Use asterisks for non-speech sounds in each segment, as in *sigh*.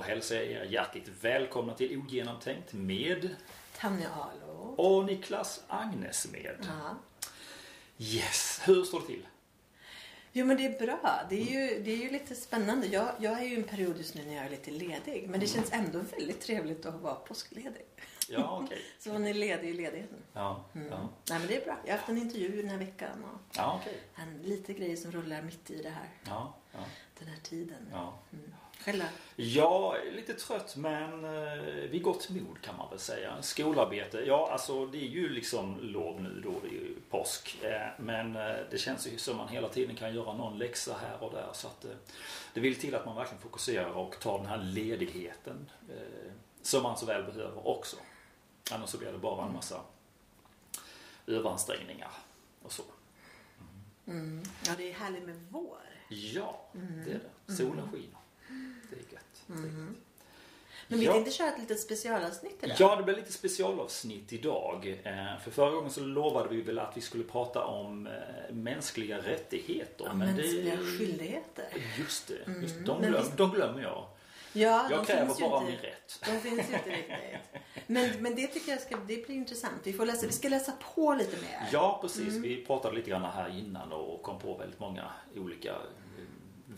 så hälsar jag er hjärtligt välkomna till Ogenomtänkt med Tanja Alo. och Niklas Agnes med. Ja. Yes, hur står det till? Jo men det är bra. Det är ju, det är ju lite spännande. Jag, jag är ju en period just nu när jag är lite ledig. Men det känns ändå väldigt trevligt att vara påskledig. Ja, okej. *laughs* Så man är ledig i ledigheten. Ja, Mm. ja. Nej men det är bra. Jag har haft en intervju den här veckan och Ja, okej. en lite grejer som rullar mitt i det här. Ja, ja, Den här tiden. ja. Mm. Själv då? Jag är lite trött men eh, vid gott mod kan man väl säga. Skolarbete, ja alltså det är ju liksom lov nu då, det är ju påsk. Eh, Men eh, det känns ju som man hela tiden kan göra någon läxa här och där. Så att eh, det vill till att man verkligen fokuserar och tar den här ledigheten eh, som man så väl behöver också. Annars så blir det bara en massa överansträngningar och så. Mm. Ja det är härligt med vår. Ja, det är det. Solen skiner. Det är gött. Det är Mm. Men vi tänkte köra ett litet specialavsnitt idag. Ja, det blir lite specialavsnitt idag. Eh, För förra gången så lovade vi väl att vi skulle prata om eh, mänskliga rättigheter. Ja, mänskliga skyldigheter. Just det, just det. Mm, De, men glöm, visst- de glömmer jag. Ja, Jag de kräver finns ju bara inte- min rätt. De finns ju inte riktigt. Men, men det tycker jag ska, det blir intressant. Vi, får läsa, vi ska läsa på lite mer. Ja, precis. Mm. Vi pratade lite grann här innan och kom på väldigt många olika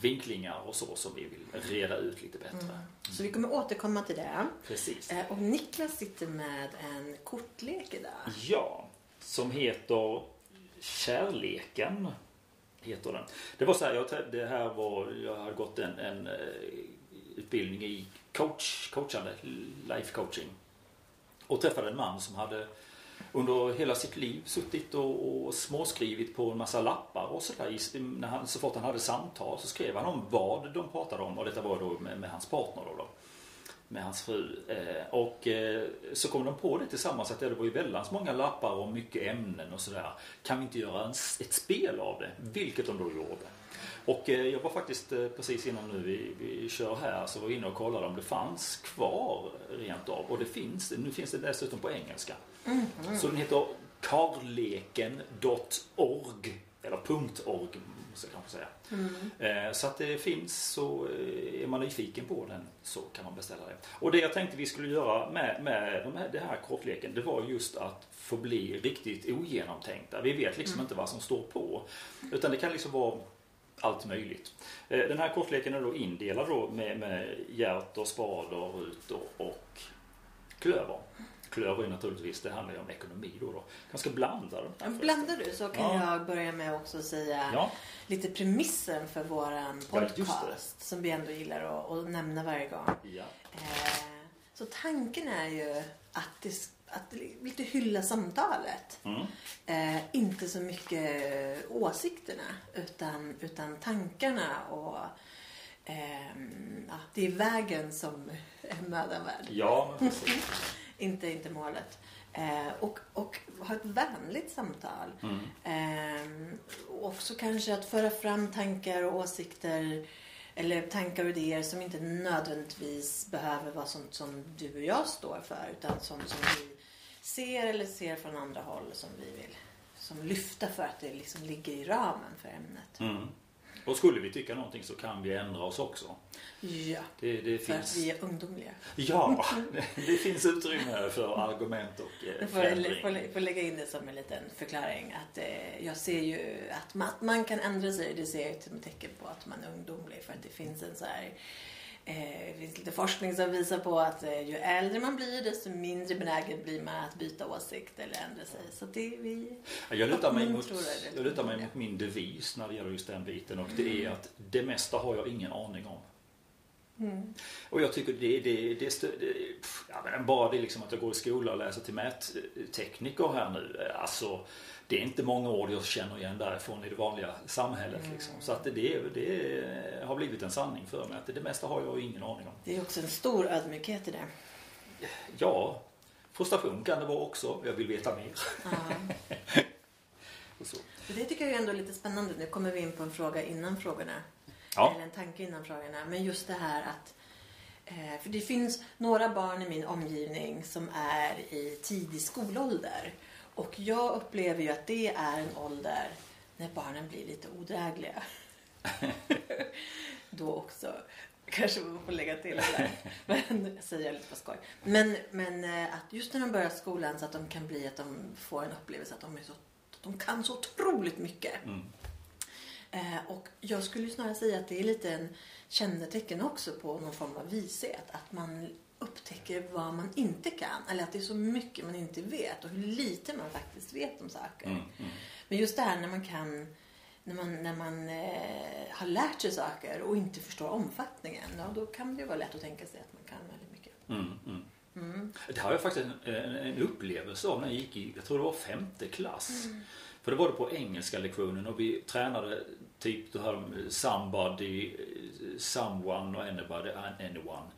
vinklingar och så som vi vill reda ut lite bättre. Mm. Så vi kommer återkomma till det. Precis. Eh, Och Niklas sitter med en kortlek idag. Ja, som heter Kärleken. Heter den. Det var så här, jag, det här var, jag hade gått en, en eh, utbildning i coach, coachande, life coaching. Och träffade en man som hade under hela sitt liv suttit och, och småskrivit på en massa lappar och sådär. Så fort han hade samtal så skrev han om vad de pratade om och detta var då med, med hans partner då. då med hans fru. Eh, och eh, så kom de på det tillsammans att det var ju väldigt många lappar och mycket ämnen och sådär. Kan vi inte göra en, ett spel av det? Vilket de då gjorde. Och eh, jag var faktiskt eh, precis innan nu vi, vi kör här så var jag inne och kollade om det fanns kvar rent av. Och det finns Nu finns det dessutom på engelska. Så den heter karleken.org eller .org måste jag kanske säga. Eh, Så att det finns så är man nyfiken på den så kan man beställa det. Och det jag tänkte vi skulle göra med, med de här, här kortleken det var just att få bli riktigt ogenomtänkta. Vi vet liksom inte vad som står på. Utan det kan liksom vara allt möjligt. Eh, Den här kortleken är då indelad då med, med hjärtor, spader, rutor och klöver. Klöver är naturligtvis, det handlar ju om ekonomi då. då. Ganska blandad. Ja, Blandar du så kan Ja. jag börja med också att säga Ja. lite premissen för våran Ja, podcast. som vi ändå gillar att, att nämna varje gång. Ja. Eh, Så tanken är ju att, det, att lite hylla samtalet. Mm. Eh, inte så mycket åsikterna utan, utan tankarna och ehm, ja, det är vägen som *laughs* är mödan värd. Ja. *laughs* Inte, inte målet. Eh, och, och ha ett vänligt samtal. Mm. Eh, och också kanske att föra fram tankar och åsikter eller tankar och idéer som inte nödvändigtvis behöver vara sånt som du och jag står för utan sånt som vi ser eller ser från andra håll som vi vill som lyfta för att det liksom ligger i ramen för ämnet. Mm. Och skulle vi tycka någonting så kan vi ändra oss också. Ja, Det, det för att vi är ungdomliga. Ja, *laughs* det finns utrymme för argument och eh, Jag får, förändring. får, lägga in det som en liten förklaring. Att eh, jag ser ju att man, man kan ändra sig. Det ser jag som ett tecken på att man är ungdomlig. För att det finns en så här det finns lite forskning som visar på att eh, ju äldre man blir desto mindre benägen blir man att byta åsikt eller ändra sig. Så det vi... Jag lutar, mig mot, jag lutar mig mot min devis när det gäller just den biten och det är att det mesta har jag ingen aning om. Mm. Och jag tycker det, det, det, det ja, bara det liksom att jag går i skola och läser till mättekniker här nu. eh, Alltså, det är inte många ord jag känner igen därifrån i det vanliga samhället. Liksom. Så att det, det, det har blivit en sanning för mig. Att det, det mesta har jag ingen aning om. Det är också en stor ödmjukhet i det. Ja, frustration kan det vara också. Jag vill veta mer. Ja. *laughs* Det tycker jag är ändå lite spännande. Nu kommer vi in på en fråga innan frågorna. Ja. Eller en tanke innan frågorna. Men just det här att eh, för det finns några barn i min omgivning som är i tidig skolålder. Och jag upplever ju att det är en ålder när barnen blir lite odrägliga. *laughs* Då också. kanske man får lägga till det där. Men jag säger lite på skoj. Men, men eh, att just när de börjar skolan så att de kan bli att de får en upplevelse att de, är så, de kan så otroligt mycket. Mm. Eh, och jag skulle snarare säga att det är lite en kännetecken också på någon form av vishet. Att man upptäcker vad man inte kan. Eller att det är så mycket man inte vet och hur lite man faktiskt vet om saker. Mm. Mm. Men just det här när man kan när man, när man eh, har lärt sig saker och inte förstår omfattningen. Ja, då kan det ju vara lätt att tänka sig att man kan väldigt mycket. Mm. Mm. Mm. Det här har jag faktiskt en, en, en upplevelse av när jag gick i, jag tror det var femte klass. Mm. För det var det på engelska lektionen och vi tränade typ det här somebody, someone och anybody and anyone.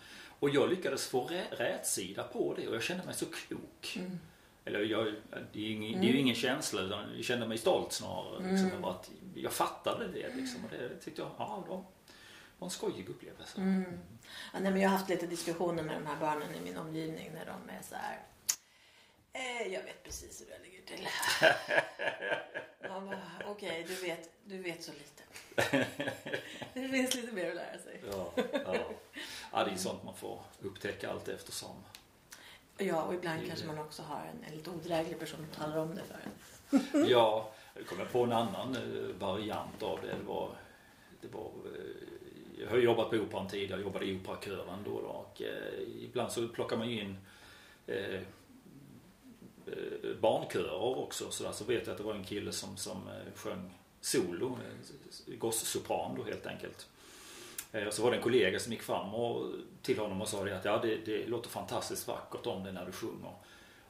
Och jag lyckades få rä, rätsida på det och jag kände mig så klok. Mm. Eller jag, det, är ju ingen, det är ju ingen känsla utan jag kände mig stolt snarare. Liksom, Mm. att jag fattade det liksom. Och det tyckte jag, ja var, var en skojig upplevelse. Mm. Ja, nej, men jag har haft lite diskussioner med de här barnen i min omgivning när de är så här. Eh, jag vet precis hur det ligger till. *laughs* Okej, du, vet, du vet så lite. *laughs* Det finns lite mer att lära sig. Ja, ja. ja, det är sånt man får upptäcka allt eftersom. Ja, och ibland Det- kanske man också har en, en lite odräglig person som talar om det för en. *laughs* Ja, jag kom på en annan eh, variant av det. Det var, det var eh, jag har jobbat på Operan tidigare, jag jobbade i Operakören då, då och eh, ibland så plockar man ju in eh, Eh, barnkörer också. Så, där, så vet jag att det var en kille som, som eh, sjöng solo, eh, gossopran då helt enkelt. Eh, och så var det en kollega som gick fram och, till honom och sa det att ja, det, det låter fantastiskt vackert om det när du sjunger.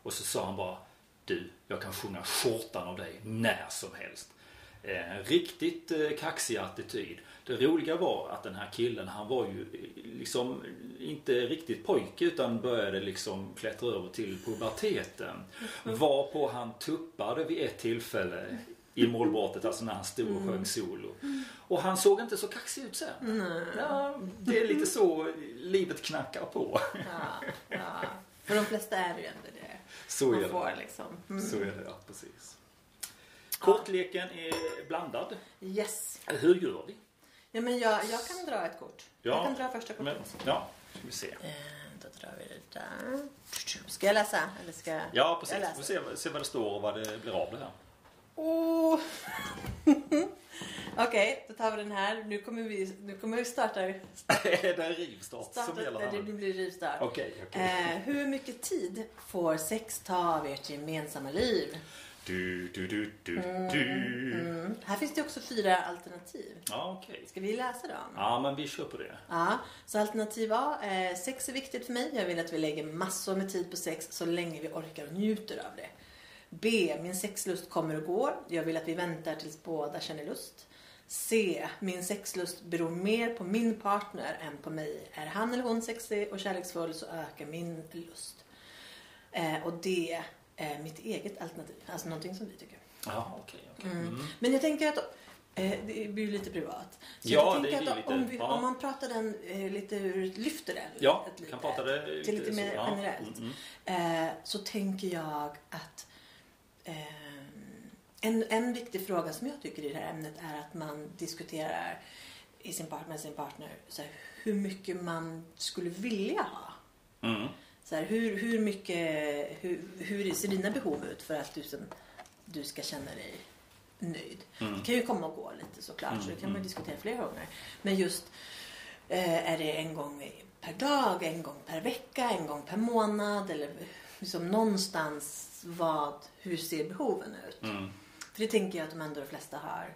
Och så sa han bara Du, jag kan sjunga skjortan av dig när som helst. Eh, riktigt eh, kaxig attityd. Det roliga var att den här killen han var ju eh, liksom inte riktigt pojke utan började liksom klättra över till puberteten. Varpå han tuppade vid ett tillfälle i målbrottet, alltså när han stod och sjöng solo. Och han såg inte så kaxig ut sen. Ja, det är lite så livet knackar på. Ja, ja. För de flesta är det ju ändå det. Så är det. liksom. Mm. Så är det, ja precis. Kortleken är blandad. Yes. Hur gör vi? Ja, men jag, jag kan dra ett kort. Ja, Jag kan dra första Men, kortet. ja, ska vi se. Eh, då drar vi det där. Ska jag läsa? Eller ska jag... Ja, precis. Jag Vi får se, se vad det står och vad det blir av det här. Oh. *laughs* Okej, då tar vi den här. Nu kommer vi, nu kommer vi starta... *laughs* det är rivstart som starta gäller det här nu. blir rivstart. Okej, okej. Eh, hur mycket tid får sex ta av ert gemensamma liv? Du, du, du, du, du. Mm. Här finns det också fyra alternativ. Ja, okej. Ska vi läsa dem? Ja, men vi kör på det. Ja, så alternativ A. Eh, sex är viktigt för mig. Jag vill att vi lägger massor med tid på sex så länge vi orkar och njuter av det. B. Min sexlust kommer och går. Jag vill att vi väntar tills båda känner lust. C. Min sexlust beror mer på min partner än på mig. Är han eller hon sexig och kärleksfull så ökar min lust. Eh, och D. Är mitt eget alternativ. Alltså någonting som vi tycker. Ja, okej. okej. Mm. Mm. Men jag tänker att eh, det blir lite privat. Så Ja, jag det blir att lite- om, vi, ja. om man pratar den eh, lite lyfter den Ja, lite, kan prata det till lite så, mer ja. generellt. Mm, mm. Eh, så tänker jag att eh, en, en viktig fråga som jag tycker i det här ämnet är att man diskuterar i sin part, med sin partner så här, hur mycket man skulle vilja ha. Mm. Så här, hur, hur mycket, hur, hur ser dina behov ut för att du, som, du ska känna dig nöjd? Mm. Det kan ju komma och gå lite såklart, så det kan man Mm, diskutera flera gånger. Men just, eh, är det en gång per dag, en gång per vecka, en gång per månad? Eller liksom någonstans, vad, hur ser behoven ut? Mm. För det tänker jag att de ändå de flesta har,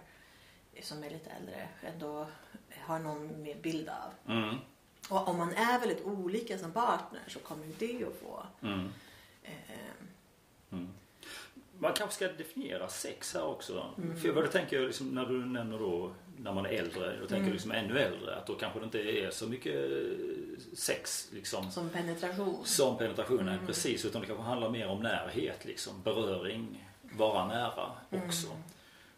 som är lite äldre, ändå har någon mer bild av. Mm. Och om man är väldigt olika som partner så kommer ju det att få Mm. eh, Mm. Man kanske ska definiera sex här också. Mm. För vad du tänker liksom, när du nämner då när man är äldre, då tänker Mm. jag liksom ännu äldre, att då kanske det inte är så mycket sex liksom som penetration. som penetrationen är Mm. precis utan det kanske handlar mer om närhet liksom, beröring, vara nära också.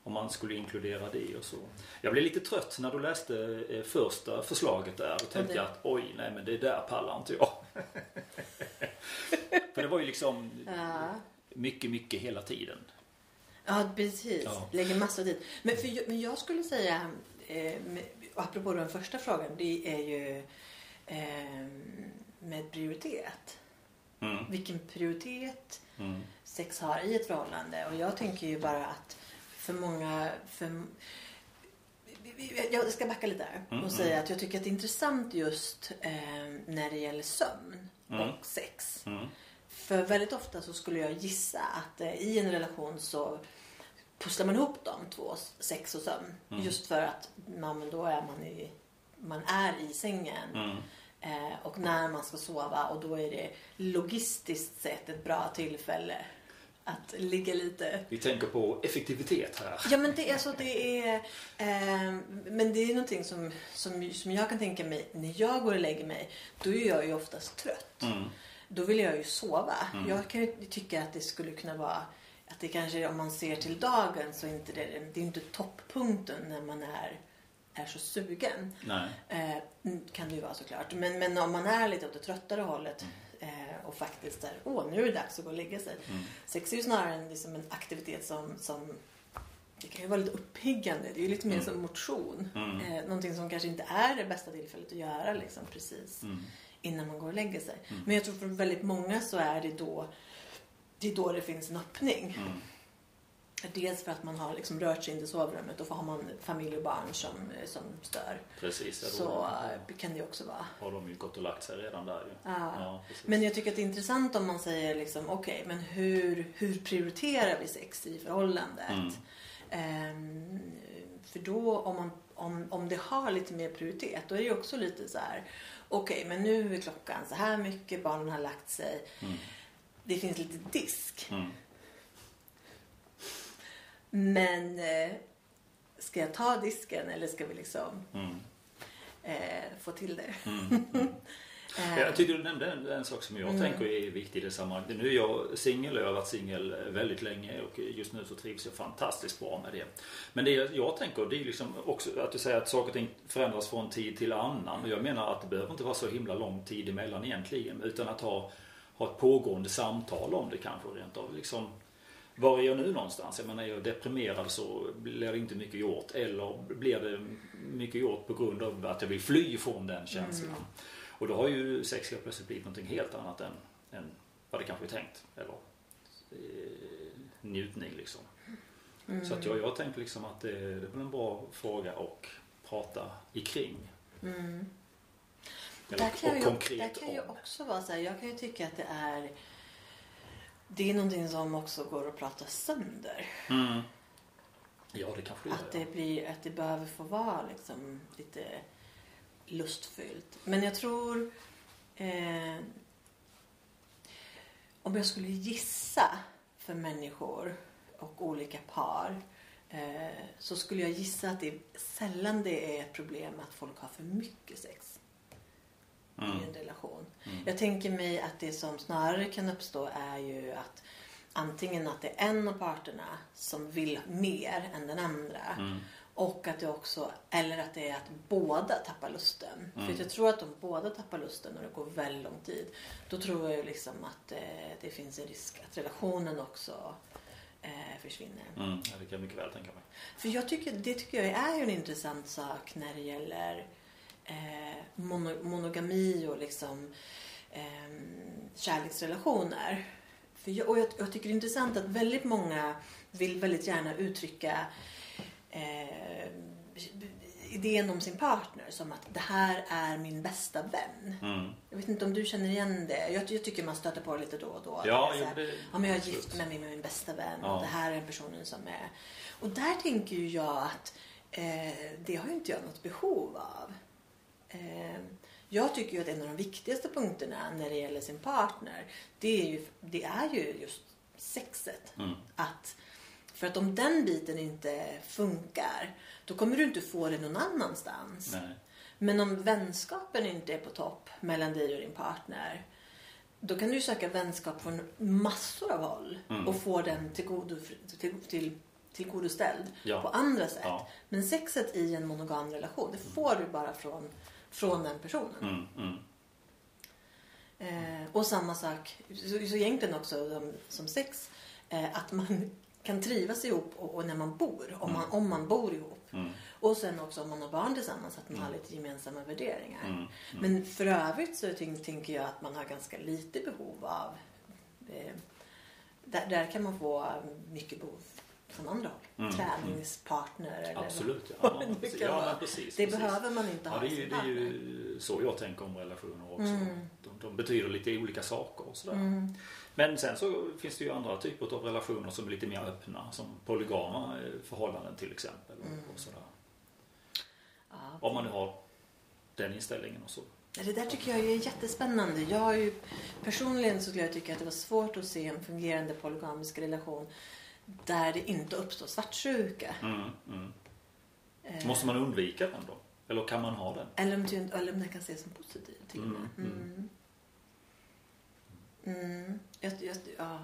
Om man skulle inkludera det och så. Jag blev lite trött när du läste eh, första förslaget där och tänkte det- att oj, nej men det där pallar inte jag. *laughs* För det var ju liksom Ja. mycket, mycket hela tiden. Ja, precis. Ja. Lägger massor tid. Men, för, jag- men jag skulle säga, eh, apropå den första frågan, det är ju eh, med prioritet. Mm. Vilken prioritet Mm. sex har i ett förhållande. Och jag tänker ju bara att för många... För, jag ska backa lite här och Mm, säga att jag tycker att det är intressant just eh, när det gäller sömn Mm. och sex. Mm. För väldigt ofta så skulle jag gissa att eh, i en relation så pusslar man ihop de två, sex och sömn. Mm. Just för att man, då är man, i, man är i sängen. Mm. Eh, och när man ska sova och då är det logistiskt sett ett bra tillfälle att ligga lite Vi tänker på effektivitet här. Ja men det, är alltså, det är eh, Men det är någonting som, som, som jag kan tänka mig när jag går och lägger mig. Då är jag ju oftast trött. Mm. Då vill jag ju sova. Mm. Jag kan ju tycka att det skulle kunna vara att det kanske om man ser till dagen så är inte det, det är inte topppunkten när man är, är så sugen. Nej. Eh, kan det ju vara såklart. Men, men om man är lite åt det tröttare hållet eh, och faktiskt är åh nu är det dags att gå och lägga sig. Mm. Sex är ju snarare en, liksom en aktivitet som, som det kan ju vara lite uppiggande. Det är ju lite mer Mm. som motion. Mm. Eh, någonting som kanske inte är det bästa tillfället att göra liksom precis Mm. innan man går och lägger sig. Mm. Men jag tror för väldigt många så är det då det är då det finns en öppning. Dels för att man har liksom rört sig in i sovrummet och har man familj och barn som, som stör. Precis. Så eh, kan det också vara. har de ju gått och lagt sig redan där ju. Ja. Ja. Men jag tycker att det är intressant om man säger liksom, okej, men hur, hur prioriterar vi sex i förhållandet? Mm. Ehm, för då om, man, om, om det har lite mer prioritet, då är det ju också lite så här, okej, men nu är klockan så här mycket, barnen har lagt sig, Mm. det finns lite disk. Mm. Men eh, ska jag ta disken eller ska vi liksom Mm. eh, få till det? Mm. Mm. *laughs* Eh, Jag tycker du nämnde en, en sak som jag Mm. tänker är viktig i det sammanhanget. Nu är jag singel och jag har varit singel väldigt länge och just nu så trivs jag fantastiskt bra med det. Men det jag tänker det är liksom också att du säger att saker och ting förändras från tid till annan. Och jag menar att det behöver inte vara så himla lång tid emellan egentligen. Utan att ha, ha ett pågående samtal om det kanske rent av. Liksom, var är jag nu någonstans? Jag menar, är jag deprimerad så blir det inte mycket gjort. Eller blir det mycket gjort på grund av att jag vill fly från den känslan. Mm. Och då har ju sex helt plötsligt blivit någonting helt annat än, än vad det kanske är tänkt. Eller eh, njutning liksom. mm, Så att jag, jag tänker liksom att det, det är en bra fråga att prata ikring. mm. Eller, Där kan, och ju, konkret där kan ju om. också vara så här, jag kan ju tycka att det är det är någonting som också går att prata sönder. Mm. Ja, det kanske det Att gör. det, blir, att det behöver få vara liksom lite lustfyllt. Men jag tror eh, om jag skulle gissa för människor och olika par eh, så skulle jag gissa att det sällan det är ett problem att folk har för mycket sex i Mm. en relation. Mm. Jag tänker mig att det som snarare kan uppstå är ju att antingen att det är en av parterna som vill mer än den andra Mm. och att det också, eller att det är att båda tappar lusten. Mm. För jag tror att om båda tappar lusten och det går väldigt lång tid då tror jag ju liksom att eh, det finns en risk att relationen också eh, försvinner. Mm. Ja, det kan jag mycket väl tänka mig. För jag tycker, det tycker jag är ju en intressant sak när det gäller eh, mono, monogami och liksom eh, kärleksrelationer. För jag, och jag, jag tycker det är intressant att väldigt många vill väldigt gärna uttrycka eh, idén om sin partner som att det här är min bästa vän. Mm. Jag vet inte om du känner igen det. Jag, jag tycker man stöter på det lite då och då. Ja, här, det, Ja, men jag är gift med min, med min bästa vän Ja. och det här är personen som är... Och där tänker ju jag att eh, det har ju inte jag något behov av. Eh, jag tycker ju att en av de viktigaste punkterna när det gäller sin partner det är ju, det är ju just sexet. Mm. Att, för att om den biten inte funkar då kommer du inte få det någon annanstans. Nej. Men om vänskapen inte är på topp mellan dig och din partner då kan du söka vänskap från massor av håll Mm. och få den tillgodo, till, till, tillgodoställd Ja. på andra sätt. Ja. Men sexet i en monogam relation, det får du bara från, från den personen. Mm. Mm. Eh, och samma sak, så, så egentligen också som, som sex, eh, att man *laughs* kan trivas ihop och, och när man bor, om, man, om man bor ihop. Mm. Och sen också om man har barn tillsammans att man Mm. har lite gemensamma värderingar. Mm. Mm. Men för övrigt så tänk- tänker jag att man har ganska lite behov av... Eh, där, där kan man få mycket behov från andra håll. Mm. Träningspartner eller Absolut, ja. *laughs* ja, precis. ja men precis. Det precis. behöver man inte Ja, ha det är, ju, det är ju så jag tänker om relationer också. Mm. De, de betyder lite olika saker och sådär. Mm. Men sen så finns det ju andra typer av relationer som är lite mer öppna. Som polygama eh, förhållanden till exempel. och- Mm. Och sådär. Ja. Om man nu har den inställningen och så. Det där tycker jag är jättespännande. Jag har ju, personligen så skulle jag tycka att det var svårt att se en fungerande polygamisk relation där det inte uppstår svartsjuka. Mm, mm. Eh, Måste man undvika den då? Eller kan man ha den? Eller om, eller om det kan ses som positiv till med. Mm, Mm. Mm. Jag, jag, ja.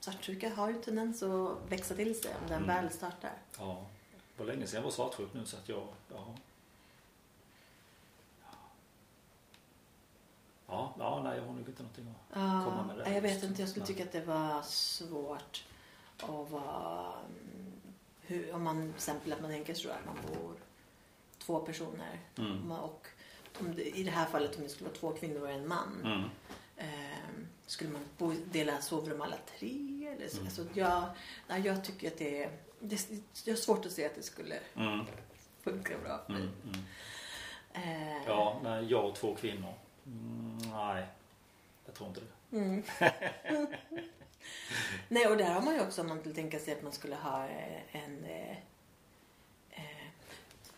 Svartsjuka har ju tendens att växa till sig om den Mm. väl startar. Ja. Det var länge sedan jag var svartsjuk nu så att jag... Ja. Ja, ja, nej jag har nog inte någonting att... Komma med det nej, jag vet inte. Jag skulle tycka att det var svårt att vara... mm, Hur, om man till exempel att man tänker sig att man bor två personer. Mm. Och om det, I det här fallet om det skulle vara två kvinnor och en man. Mm. Eh, skulle man bo, dela sovrum alla tre? Eller så? Mm. Alltså, jag, nej, jag tycker att det är... Det, jag har svårt att se att det skulle Mm. funka bra. Mm. Mm. Eh, Ja, nej, jag och två kvinnor. Nej, jag tror inte det. *laughs* *laughs* Nej, och där har man ju också om man skulle tänka sig att man skulle ha eh, en... Eh, eh,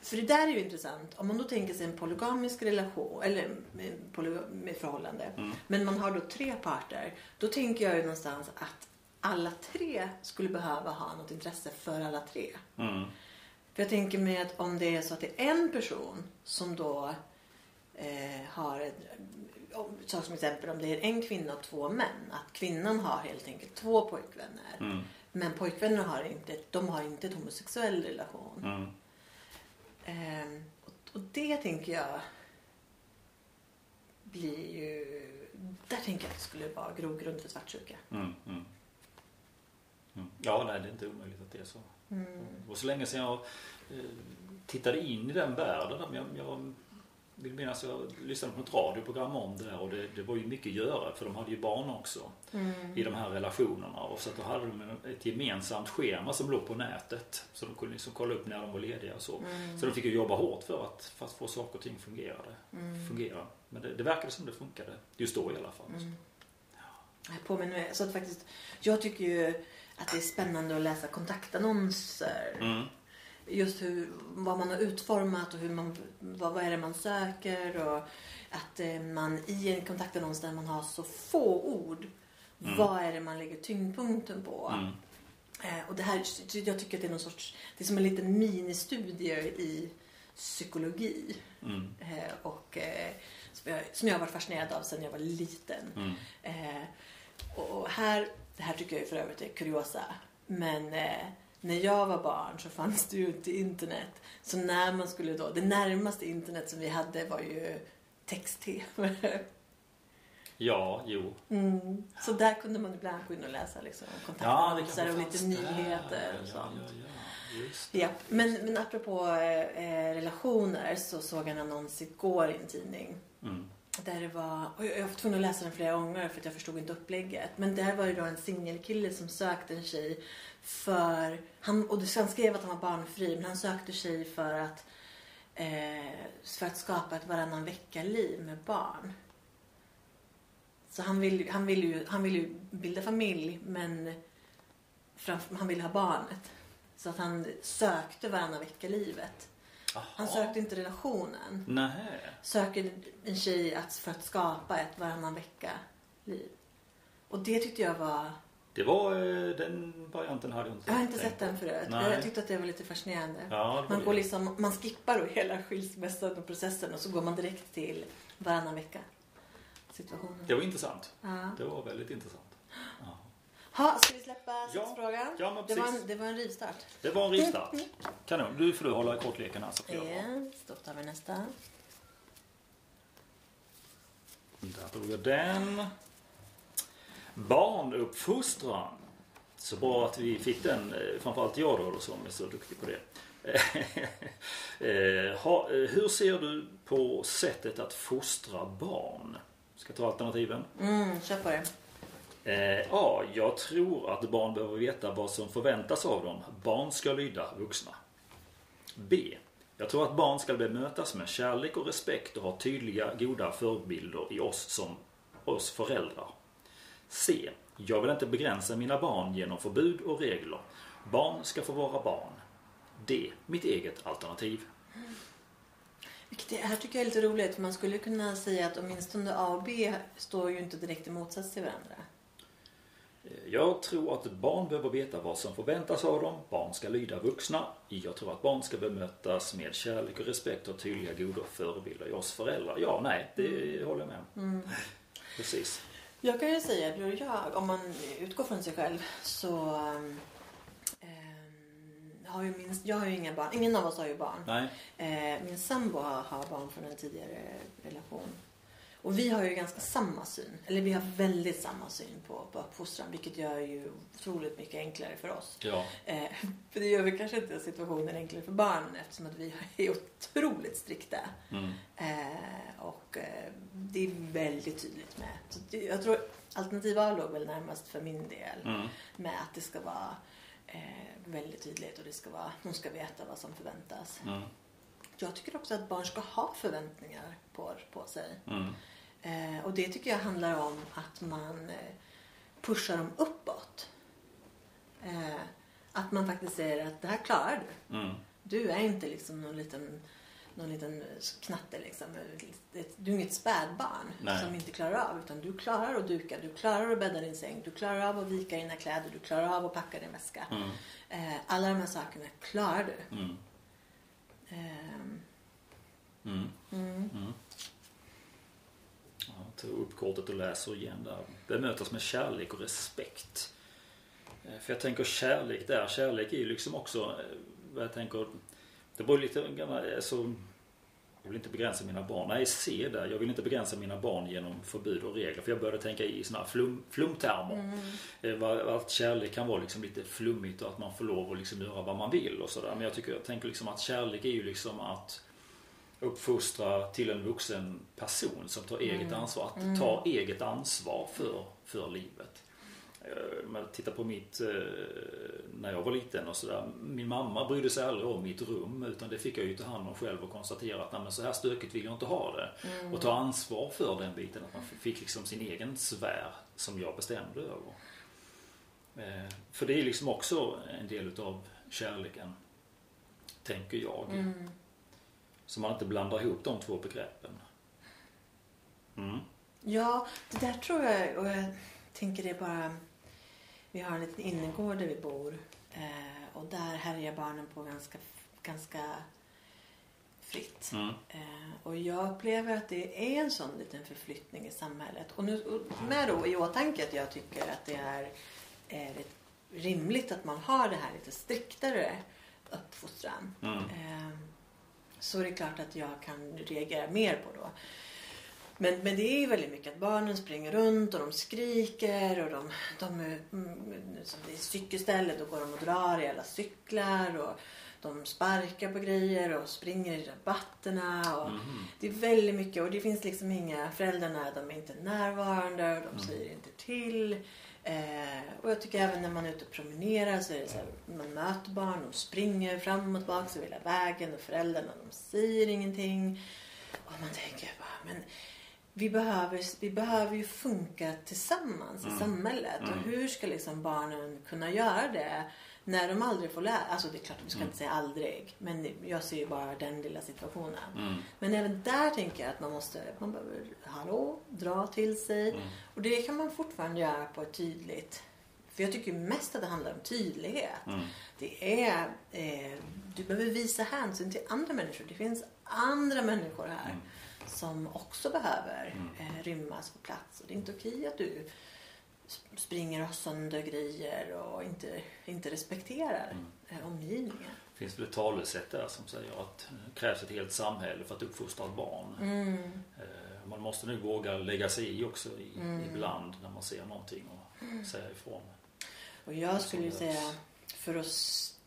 för det där är ju intressant. Om man då tänker sig en polygamisk relation eller en poly- med förhållande. Mm. Men man har då tre parter. Då tänker jag ju någonstans att alla tre skulle behöva ha något intresse för alla tre. Mm. För jag tänker mig att om det är så att det är en person som då eh, har ett, om- så som exempel om det är en kvinna och två män. Att kvinnan har helt enkelt två pojkvänner. Mm. Men pojkvänner har inte, de har inte en homosexuell relation. Mm. Ehm, och, och det tänker jag blir ju... Där tänker jag att det skulle vara grogrund för svartsjuka. Mm. Mm. Mm. Ja, nej, det är inte omöjligt att det är så. Mm. Var så länge sedan jag eh, tittade in i den världen. jag, jag vill minnas att jag lyssnade på ett radioprogram om det och det, det var ju mycket att göra för de hade ju barn också Mm. i de här relationerna. Och så att då hade de ett gemensamt schema som låg på nätet. Så de kunde liksom kolla upp när de var lediga och så. Mm. Så de fick ju jobba hårt för att, för att få saker och ting fungerade. Mm. fungera. Men det, det verkade som det funkade. Just då i alla fall. Mm. Jag påminner. Så att faktiskt, jag tycker ju att det är spännande att läsa kontaktannonser. Just hur, vad man har utformat och hur man, vad, vad är det man söker. Och att eh, man i en kontaktannons där man har så få ord. Mm. Vad är det man lägger tyngdpunkten på? Mm. Eh, och det här, jag tycker att det är någon sorts, det är som en liten ministudie i psykologi. Mm. Eh, och som, jag, som jag har varit fascinerad av sedan jag var liten. Mm. Och här, det här tycker jag för övrigt är kuriosa. Men när jag var barn så fanns det ju inte internet. Så när man skulle då, det närmaste internet som vi hade var ju text-tv. Ja, jo. Mm. Så där kunde man ibland gå in och läsa liksom, Ja, kontaktannonser kanske och lite där. nyheter och ja, sånt. Ja, ja, just det. Ja, men, men apropå eh, relationer så såg jag en annons igår i en tidning. Mm. Där det var, och jag jag var tvungen att läsa den flera gånger för att jag förstod inte upplägget. Men där var det då en singelkille som sökte en tjej för, han, och han skrev att han var barnfri, men han sökte tjej för att, eh, för att skapa ett varannan vecka-liv med barn. Så han ville han vill ju, han vill ju bilda familj, men framför, han ville ha barnet. Så att han sökte varannan vecka-livet. Han sökte inte relationen Nej. söker en tjej att, för att skapa ett varannan vecka-liv. Och det tyckte jag var... Det var eh, den varianten hade jag inte Jag har inte sett den förut. Nej. Jag tyckte att det var lite fascinerande. Ja, Man, det. går liksom, man skippar då hela skilsmässan och processen och så går man direkt till varannan vecka situationen. Det var intressant. Ja. Det var väldigt intressant. Ja. Ha, ska vi släppa Ja. sexfrågan? Ja, men det, var en, det var en rivstart. Det var en rivstart. Kanon. Du får du hålla i kortleken här så får jag. Yes, då tar vi nästa. Där tog jag den. Barnuppfostran. Så bra att vi fick den, eh, framförallt jag då som är så duktig på det. *laughs* Eh, eh, hur ser du på sättet att fostra barn? Ska jag ta alternativen? Mm, kör på det. Eh, A. Jag tror att barn behöver veta vad som förväntas av dem. Barn ska lyda vuxna. B. Jag tror att barn ska bemötas med kärlek och respekt och ha tydliga, goda förebilder i oss som oss föräldrar. C. Jag vill inte begränsa mina barn genom förbud och regler. Barn ska få vara barn. D. Mitt eget alternativ. Vilket det här tycker jag är lite roligt. Man skulle kunna säga att åtminstone A och B står ju inte direkt i motsats till varandra. Eh, Jag tror att barn behöver veta vad som förväntas av dem. Barn ska lyda vuxna. Jag tror att barn ska bemötas med kärlek och respekt och tydliga goda förebilder i oss föräldrar. Ja, nej, det håller jag med om. Mm. Precis. Jag kan ju säga att du och jag, om man utgår från sig själv så ehm, har ju min, jag har ju inga barn. Ingen av oss har ju barn. Eh, min sambo har, har barn från en tidigare relation. Och vi har ju ganska samma syn. Eller vi har väldigt samma syn på, på uppfostran. Vilket gör ju otroligt mycket enklare för oss. Ja. Eh, *laughs* för det gör väl kanske inte situationen enklare för barnen eftersom att vi *laughs* är otroligt strikta. Mm. Eh, och eh, det är väldigt tydligt med. Så det, jag tror alternativ A låg väl närmast för min del. Mm. Med att det ska vara eh, väldigt tydligt och det ska vara, de ska veta vad som förväntas. Mm. Jag tycker också att barn ska ha förväntningar på, på sig. Mm. Eh, och det tycker jag handlar om att man eh, pushar dem uppåt. Eh, att man faktiskt säger att det här klarar du. Mm. Du är inte liksom någon liten, någon liten knatte liksom. Du är inget spädbarn Nej. som inte klarar av. Utan du klarar att duka, du klarar att bädda din säng, du klarar av att vika dina kläder, du klarar av att packa din väska. Mm. Eh, alla de här sakerna klarar du. Mm. Ta upp kortet och läser igen där. Bemötas med kärlek och respekt. Eh, För jag tänker kärlek där. Kärlek är ju liksom också eh, vad jag tänker. Det beror lite grann, alltså, jag vill inte begränsa mina barn. Nej, se där. Jag vill inte begränsa mina barn genom förbud och regler. För jag började tänka i såna här flum, flumtermer. Mm. Eh, Att kärlek kan vara liksom lite flummigt och att man får lov att liksom göra vad man vill och sådär. Men jag, tycker, jag tänker liksom att kärlek är ju liksom att uppfostra till en vuxen person som tar eget Mm. ansvar. Att Mm. ta eget ansvar för, för livet. Eh, jag tittar på mitt, eh, när jag var liten och sådär. Min mamma brydde sig aldrig om mitt rum utan det fick jag ju ta hand om själv och konstatera att "Nej, men så här stökigt vill jag inte ha det. Mm. Och ta ansvar för den biten. Att man fick liksom sin egen sfär som jag bestämde över. Eh, För det är liksom också en del utav kärleken. Tänker jag. Mm. Så man inte blandar ihop de två begreppen. Mm. Ja, det där tror jag, och jag tänker det bara, vi har en liten innergård där vi bor eh, och där härjar barnen på ganska, ganska fritt. Mm. Eh, och jag upplever att det är en sån liten förflyttning i samhället. Och, nu, och med då i åtanke att jag tycker att det är, ett, rimligt att man har det här lite striktare uppfostran. Mm. Så är det klart att jag kan reagera mer på då. Men, men det är ju väldigt mycket att barnen springer runt och de skriker och de, de är, mm, som det är cykelställe då går de och drar i alla cyklar och de sparkar på grejer och springer i rabatterna. Och Mhm. Det är väldigt mycket och det finns liksom inga, föräldrarna de är inte närvarande och de Mm. säger inte till. Eh, och jag tycker även när man är ute och promenerar så är det så här, man möter barn, de springer fram och tillbaka över hela vägen och föräldrarna de säger ingenting. Och man tänker bara, men vi behöver, vi behöver ju funka tillsammans Mm. i samhället. Mm. Och hur ska liksom barnen kunna göra det när de aldrig får lära Alltså det är klart, vi ska Mm. inte säga aldrig. Men jag ser ju bara den lilla situationen. Mm. Men även där tänker jag att man måste, man behöver, hallå, dra till sig. Mm. Och det kan man fortfarande göra på ett tydligt för jag tycker mest att det handlar om tydlighet. Mm. Det är, eh, du behöver visa hänsyn till andra människor. Det finns andra människor här Mm. som också behöver Mm. eh, rymmas på plats. Och det är inte okej att du springer och har sönder grejer och inte, inte respekterar Mm. eh, omgivningen. Det finns väl ett talesätt där som säger att det krävs ett helt samhälle för att uppfostra ett barn. Mm. Eh, Man måste nog våga lägga sig i också i, Mm. ibland när man ser någonting och säga ifrån. Och jag skulle ju säga, för att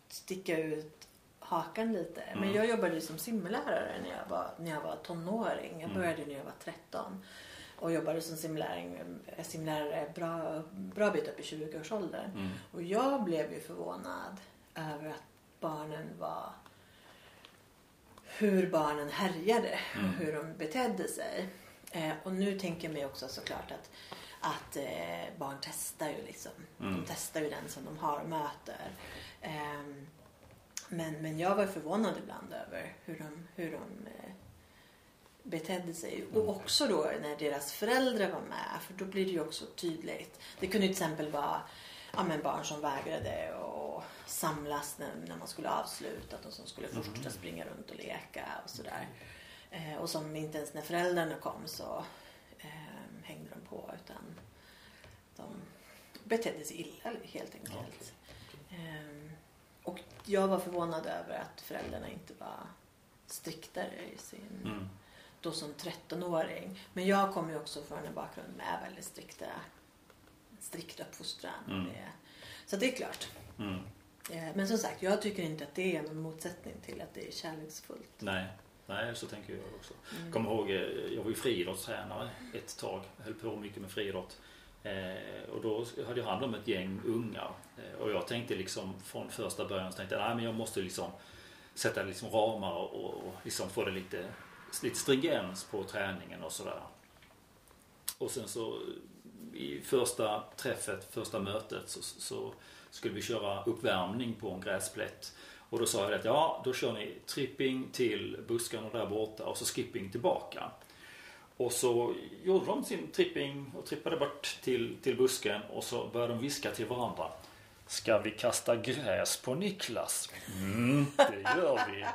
sticka ut hakan lite. Men Mm. jag jobbade ju som simlärare när jag var, när jag var tonåring. Jag Mm. började när jag var 13. Och jobbade som simlärare, simlärare bra, bra bit upp i 20-årsåldern. Mm. Och jag blev ju förvånad över att barnen var hur barnen härjade Mm. och hur de betedde sig. Eh, och nu tänker jag mig också såklart att, att eh, barn testar ju liksom. Mm. De testar ju den som de har och möter. Ehm, men, men jag var förvånad ibland över hur de, hur de eh, betedde sig. Mm. Och också då när deras föräldrar var med. För då blir det ju också tydligt. Det kunde till exempel vara ja, men barn som vägrade att samlas när, när man skulle avsluta. Och som skulle fortsätta Mm. springa runt och leka och sådär. Eh, och som inte ens när föräldrarna kom så eh, hängde de på. Utan de betedde sig illa helt enkelt. Okej. Ehm, och jag var förvånad över att föräldrarna inte var striktare i sin, Mm. Då som 13-åring. Men jag kommer ju också från en bakgrund med väldigt strikta, strikt uppfostran. Mm. Så det är klart. Mm. Eh, Men som sagt, jag tycker inte att det är någon motsättning till att det är kärleksfullt. Nej. Nej, så tänker jag också. Mm. Kommer ihåg, eh, jag var ju friidrottstränare ett tag. Höll på mycket med friidrott. Eh, och då hade jag hand om ett gäng ungar. Eh, och jag tänkte liksom från första början så tänkte jag, nej men jag måste liksom sätta liksom ramar och, och liksom få det lite, lite stringens på träningen och sådär. Och sen så i första träffet, första mötet så, så skulle vi köra uppvärmning på en gräsplätt. Och då sa jag att ja, då kör ni tripping till buskarna där borta och så skipping tillbaka. Och så gjorde de sin tripping och trippade bort till, till busken och så började de viska till varandra. Ska vi kasta gräs på Niklas? Mm, det gör vi.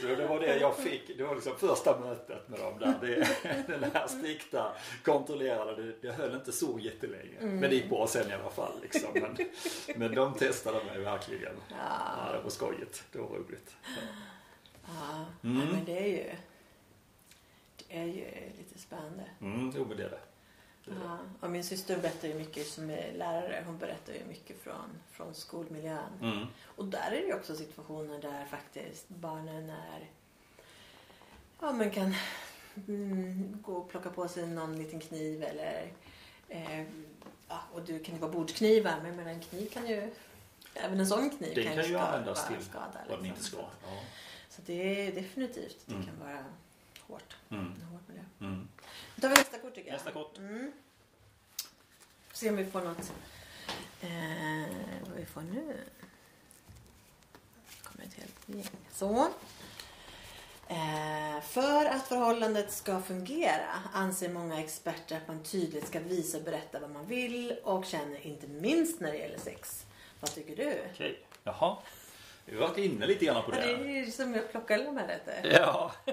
Så det var det jag fick. Det var liksom första mötet med dem där. Det, *laughs* den här strikta, kontrollerade. Det, det höll inte så jättelänge. Men det gick bra sen i alla fall. Liksom. Men, men de testade mig verkligen. Ja, det var skojigt. Det var roligt. Ja. Ja, Mm. ja, men det är ju det är ju lite spännande. Mm, jo men det är det. Ja. Och min syster berättar ju mycket som är lärare. Hon berättar ju mycket från, från skolmiljön. Mm. Och där är det ju också situationer där faktiskt barnen är ja men kan mm, gå och plocka på sig någon liten kniv eller eh, ja, och du kan ju vara bordsknivar men jag menar, en kniv kan ju även en sån kniv Den kan ju skada- användas vara till skada, vad den liksom. inte ska. Ja. Så det är definitivt, det Mm. kan vara hårt. Mm. En hård miljö. Tar vi nästa kort tycker jag. Nästa kort. Mm. Se om vi får något. Eh, vad vi får nu. kommer ett helt gäng. Så. Eh, för att förhållandet ska fungera anser många experter att man tydligt ska visa och berätta vad man vill och känner inte minst när det gäller sex. Vad tycker du? Okej. Jaha. Vi har varit inne lite grann på Ja, det det. är som jag plockar de här lite. Ja. *laughs*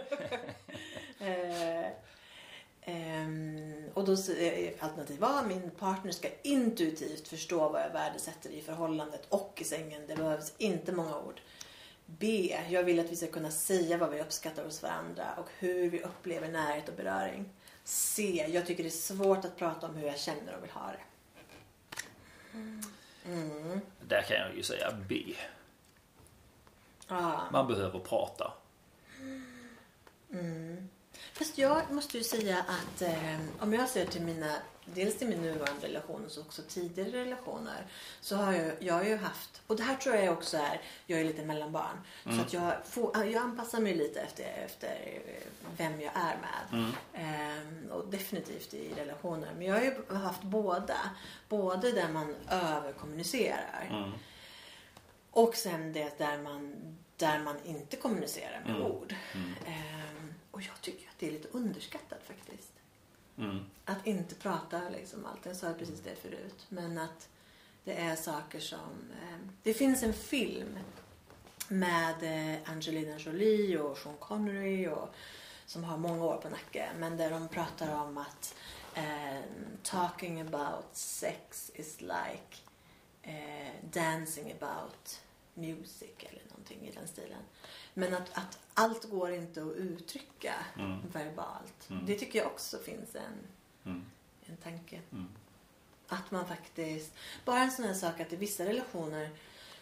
Eh, ehm, och då är alternativ A, min partner ska intuitivt förstå vad jag värdesätter i förhållandet och i sängen. Det behövs inte många ord. B, jag vill att vi ska kunna säga vad vi uppskattar hos varandra och hur vi upplever närhet och beröring. C, jag tycker det är svårt att prata om hur jag känner och vill ha det. Mm. Där kan jag ju säga B. Ah. Man behöver prata. Mm. Fast jag måste ju säga att eh, om jag ser till mina, dels till min nuvarande relation och så också tidigare relationer. Så har jag, jag har ju haft, och det här tror jag också är, jag är lite mellanbarn. Så att jag, får, jag anpassar mig lite efter, efter vem jag är med. Mm. Ehm, och definitivt i relationer. Men jag har ju haft båda. Både där man överkommunicerar. Mm. Och sen det där man, där man inte kommunicerar med Mm. ord. Mm. Och jag tycker att det är lite underskattat faktiskt. Mm. Att inte prata liksom allt. Jag sa precis det förut. Men att det är saker som... ehm, det finns en film med eh, Angelina Jolie och Sean Connery och, som har många år på nacken. Men där de pratar om att ehm, talking about sex is like eh, dancing about music eller någonting i den stilen. Men att, att allt går inte att uttrycka Mm. verbalt. Mm. Det tycker jag också finns en, Mm. en tanke. Mm. Att man faktiskt, bara en sån här sak att i vissa relationer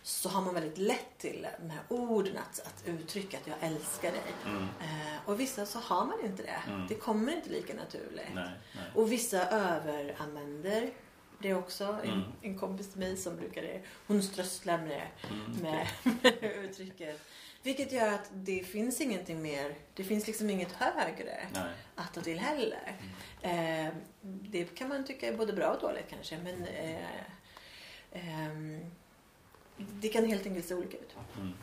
så har man väldigt lätt till de här orden att, att uttrycka att jag älskar dig. Mm. Eh, och vissa så har man inte det. Mm. Det kommer inte lika naturligt. Nej, nej. Och vissa överanvänder det också. En, en kompis till mig som brukar det. Hon strösslar med det med, *laughs* med uttrycket. Vilket gör att det finns ingenting mer. Det finns liksom inget högre nej. att ta till heller. Mm. Eh, det kan man tycka är både bra och dåligt kanske. Men eh, ehm, det kan helt enkelt se olika ut. Mm.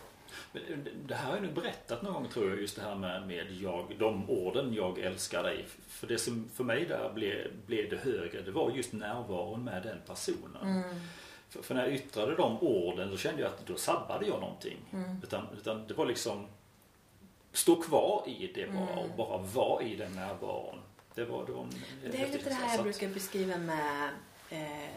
Men Det här har jag nu berättat någon gång tror jag, just det här med, med jag, de orden jag älskar dig. För det som för mig där blev, blev det högre, det var just närvaron med den personen. Mm. För, för när jag yttrade de orden då kände jag att då sabbade jag någonting. Mm. Utan, utan det var liksom stå kvar i det bara Mm. och bara vara i den närvaron. Det var, det var en Det är lite det här jag brukar beskriva med eh,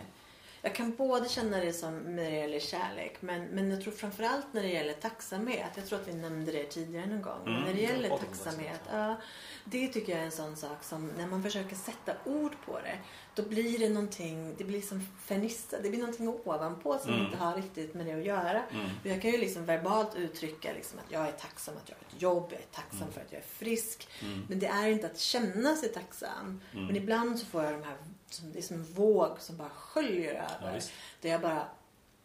jag kan både känna det som när det gäller kärlek men, men jag tror framförallt när det gäller tacksamhet. Jag tror att vi nämnde det tidigare någon gång. Mm, när det gäller om tacksamhet. Ja, det tycker jag är en sån sak som när man försöker sätta ord på det. Då blir det någonting, det blir som fernissa. Det blir någonting ovanpå som Mm. inte har riktigt med det att göra. Mm. Jag kan ju liksom verbalt uttrycka liksom att jag är tacksam att jag har ett jobb. Jag är tacksam Mm. för att jag är frisk. Mm. Men det är inte att känna sig tacksam. Mm. Men ibland så får jag de här, som, det är som en våg som bara sköljer Ja, över. visst. där jag bara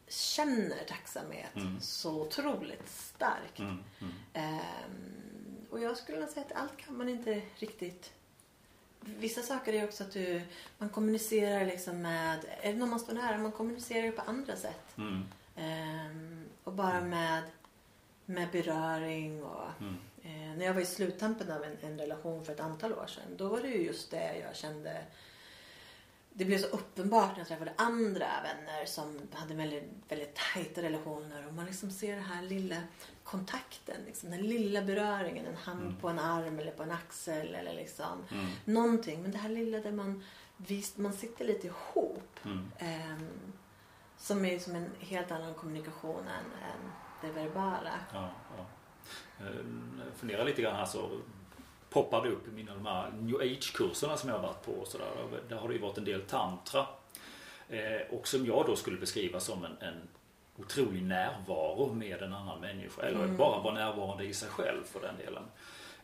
känner tacksamhet Mm. så otroligt starkt. Mm. Mm. Ehm, och jag skulle nog säga att allt kan man inte riktigt Vissa saker är också att du, man kommunicerar liksom med, är det någon man står nära, man kommunicerar ju på andra sätt. Mm. Ehm, och bara med, med beröring och Mm. Eh, när jag var i sluttampen av en, en relation för ett antal år sedan. Då var det ju just det jag kände. Det blev så uppenbart när jag träffade andra vänner som hade väldigt, väldigt tajta relationer. Och man liksom ser den här lilla kontakten. Liksom, den lilla beröringen. En hand Mm. på en arm eller på en axel. Eller liksom Mm. någonting. Men det här lilla där man, visst, man sitter lite ihop. Mm. ehm, som är som en helt annan kommunikation än, än det verbala. Ja, ja. Eh, Jag funderar lite grann här så poppar det upp i mina de här new age-kurserna som jag har varit på. Och så där. där har det ju varit en del tantra. Eh, och som jag då skulle beskriva som en, en otrolig närvaro med en annan människa. Eller Mm. bara vara närvarande i sig själv för den delen.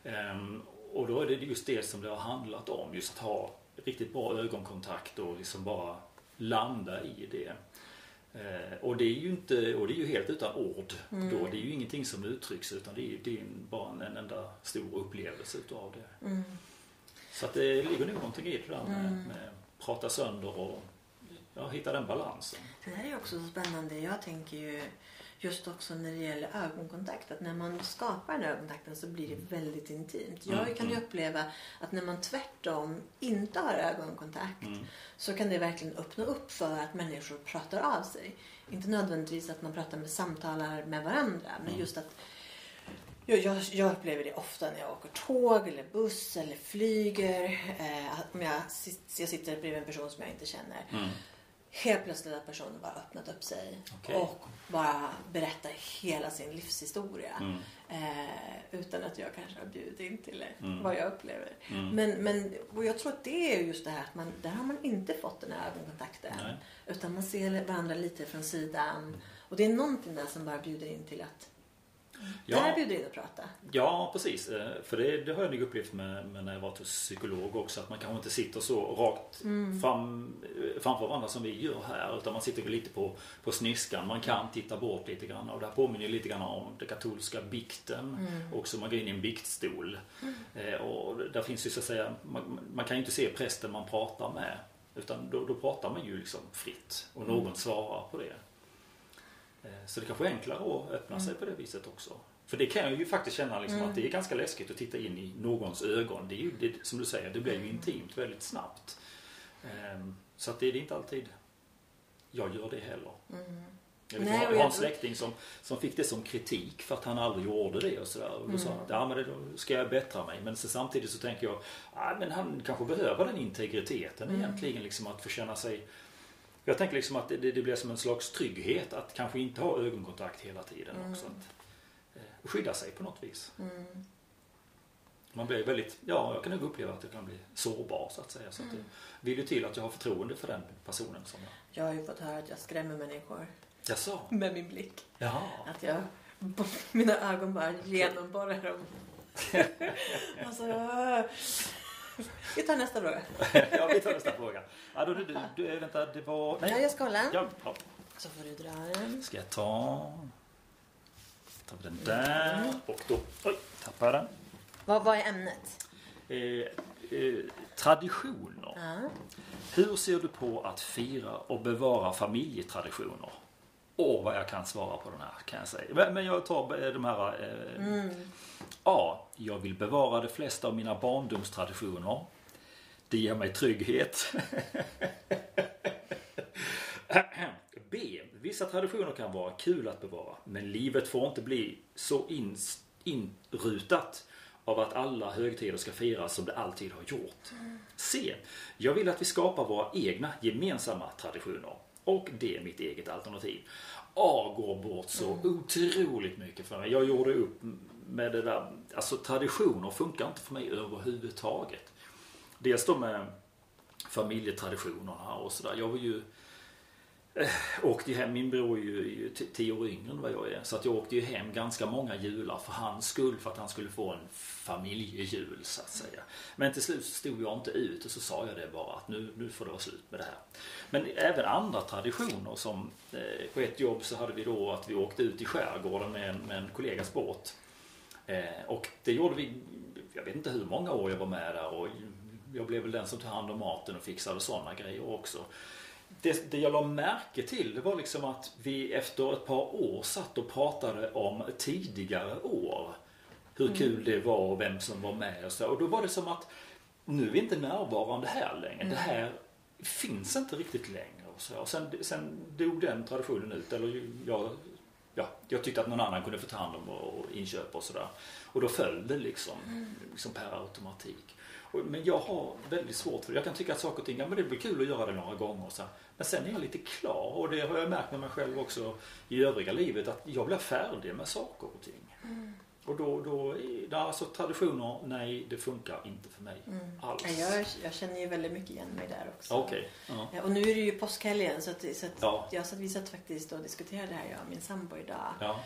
Ehm, och då är det just det som det har handlat om. Just att ha riktigt bra ögonkontakt och liksom bara landa i det. Eh, och det är ju inte, och det är ju helt utan ord Mm. då. Det är ju ingenting som uttrycks utan det är, det är bara en, en enda stor upplevelse utav det. Mm. Så att det ligger nog någonting i det där med, Mm. med prata sönder och ja, hitta den balansen. Det här är också så spännande. Jag tänker ju just också när det gäller ögonkontakt. Att när man skapar den ögonkontakten så blir det väldigt intimt. Jag Mm, kan ju mm. uppleva att när man tvärtom inte har ögonkontakt Mm. så kan det verkligen öppna upp för att människor pratar av sig. Inte nödvändigtvis att man pratar med samtalar med varandra. Men Mm. just att jag, jag, jag upplever det ofta när jag åker tåg eller buss eller flyger. Eh, om jag, jag sitter bredvid en person som jag inte känner. Mm. Helt plötsligt har personen bara öppnat upp sig Okej. och bara berättar hela sin livshistoria. Mm. Eh, utan att jag kanske har bjudit in till det, Mm. vad jag upplever. Mm. Men, men och jag tror att det är just det här att man, där har man inte fått den här ögonkontakten. Nej. Utan man ser varandra lite från sidan. Och det är någonting där som bara bjuder in till att Ja, bjuder in att prata. ja, precis. Eh, För det, det har jag nog upplevt med, med när jag varit hos psykolog också. Att man kanske inte sitter så rakt Mm. fram, eh, framför varandra som vi gör här. Utan man sitter lite på, på sniskan. Man kan titta bort lite grann. Och det här påminner lite grann om den katolska bikten. Mm. Också man går in i en biktstol. Eh, och där finns ju så att säga, man, man kan ju inte se prästen man pratar med. Utan då, då pratar man ju liksom fritt. Och någon Mm. svarar på det. Eh, Så det kanske är enklare att öppna sig Mm. på det viset också. För det kan jag ju faktiskt känna liksom Mm. att det är ganska läskigt att titta in i någons ögon. Det är ju, det, som du säger, det blir ju Mm. intimt väldigt snabbt. Ehm, Så att det, är inte alltid jag gör det heller. Mm. Jag, vet, Nej, jag har en släkting som, som fick det som kritik för att han aldrig gjorde det och sådär. Och då sa han Mm. att ja, men det, då ska jag bättra mig. Men så samtidigt så tänker jag ja, men han kanske behöver den integriteten Mm. egentligen. Liksom att få känna sig jag tänker liksom att det, det blir som en slags trygghet att kanske inte ha ögonkontakt hela tiden Mm. också. Att, eh, skydda sig på något vis. Mm. Man blir väldigt, ja jag kan nog uppleva att det kan bli sårbar så att säga. Så att det vill ju till att jag har förtroende för den personen som jag... Jag har ju fått höra att jag skrämmer människor. Jaså? med min blick. Jaha. Att jag, *laughs* mina ögon bara *laughs* genomborrar dem. *laughs* alltså, vi tar nästa fråga. *laughs* ja, vi tar nästa fråga. Ja, då, du, du, du, vänta, det var... Ja, jag ska hålla. Ja, ja. Så får du dra den. Ska jag ta... tar vi den där och då... Oj, tappade jag den. Vad, vad är ämnet? Eh, eh, traditioner. Ja. Hur ser du på att fira och bevara familjetraditioner? Åh, vad jag kan svara på den här kan jag säga. Men- jag tar eh, de här. Eh, Mm. A. Jag vill bevara de flesta av mina barndomstraditioner. Det ger mig trygghet. *laughs* B. Vissa traditioner kan vara kul att bevara. Men livet får inte bli så in, inrutat av att alla högtider ska firas som det alltid har gjort. C. Jag vill att vi skapar våra egna gemensamma traditioner. Och det är mitt eget alternativ. A går bort så otroligt mycket för mig. Jag gjorde upp med det där. Alltså traditioner funkar inte för mig överhuvudtaget. Dels då med familjetraditionerna och sådär. Jag var ju Eh, åkte ju hem, min bror är ju, tio år yngre än vad jag är. Så att jag åkte ju hem ganska många jular för hans skull. För att han skulle få en familjejul så att säga. Men till slut så stod jag inte ut och så sa jag det bara att nu, nu får det vara slut med det här. Men även andra traditioner som eh, på ett jobb så hade vi då att vi åkte ut i skärgården med en, med en kollegas båt. Eh, och det gjorde vi, jag vet inte hur många år jag var med där och jag blev väl den som tog hand om maten och fixade sådana grejer också. Det, det jag la märke till det var liksom att vi efter ett par år satt och pratade om tidigare år. Hur kul det var och vem som var med och så. Och då var det som att nu är vi inte närvarande här längre. Det här finns inte riktigt längre. Och så. Och sen, sen dog den traditionen ut. Eller jag, ja, jag tyckte att någon annan kunde få ta hand om och, och inköp och sådär. Och då föll det liksom, liksom per automatik. Men jag har väldigt svårt för det. Jag kan tycka att saker och ting, ja, men det blir kul att göra det några gånger. och Så. Men sen är jag lite klar och det har jag märkt med mig själv också i övriga livet att jag blir färdig med saker och ting. Och då, då är, alltså traditioner, nej det funkar inte för mig alls. Ja, Jag, jag känner ju väldigt mycket igen mig där också. Okej. Ja. Ja, och nu är det ju påskhelgen så, att, så att Ja. jag satt, vi satt faktiskt och diskuterade det här, jag och min sambo idag. Ja.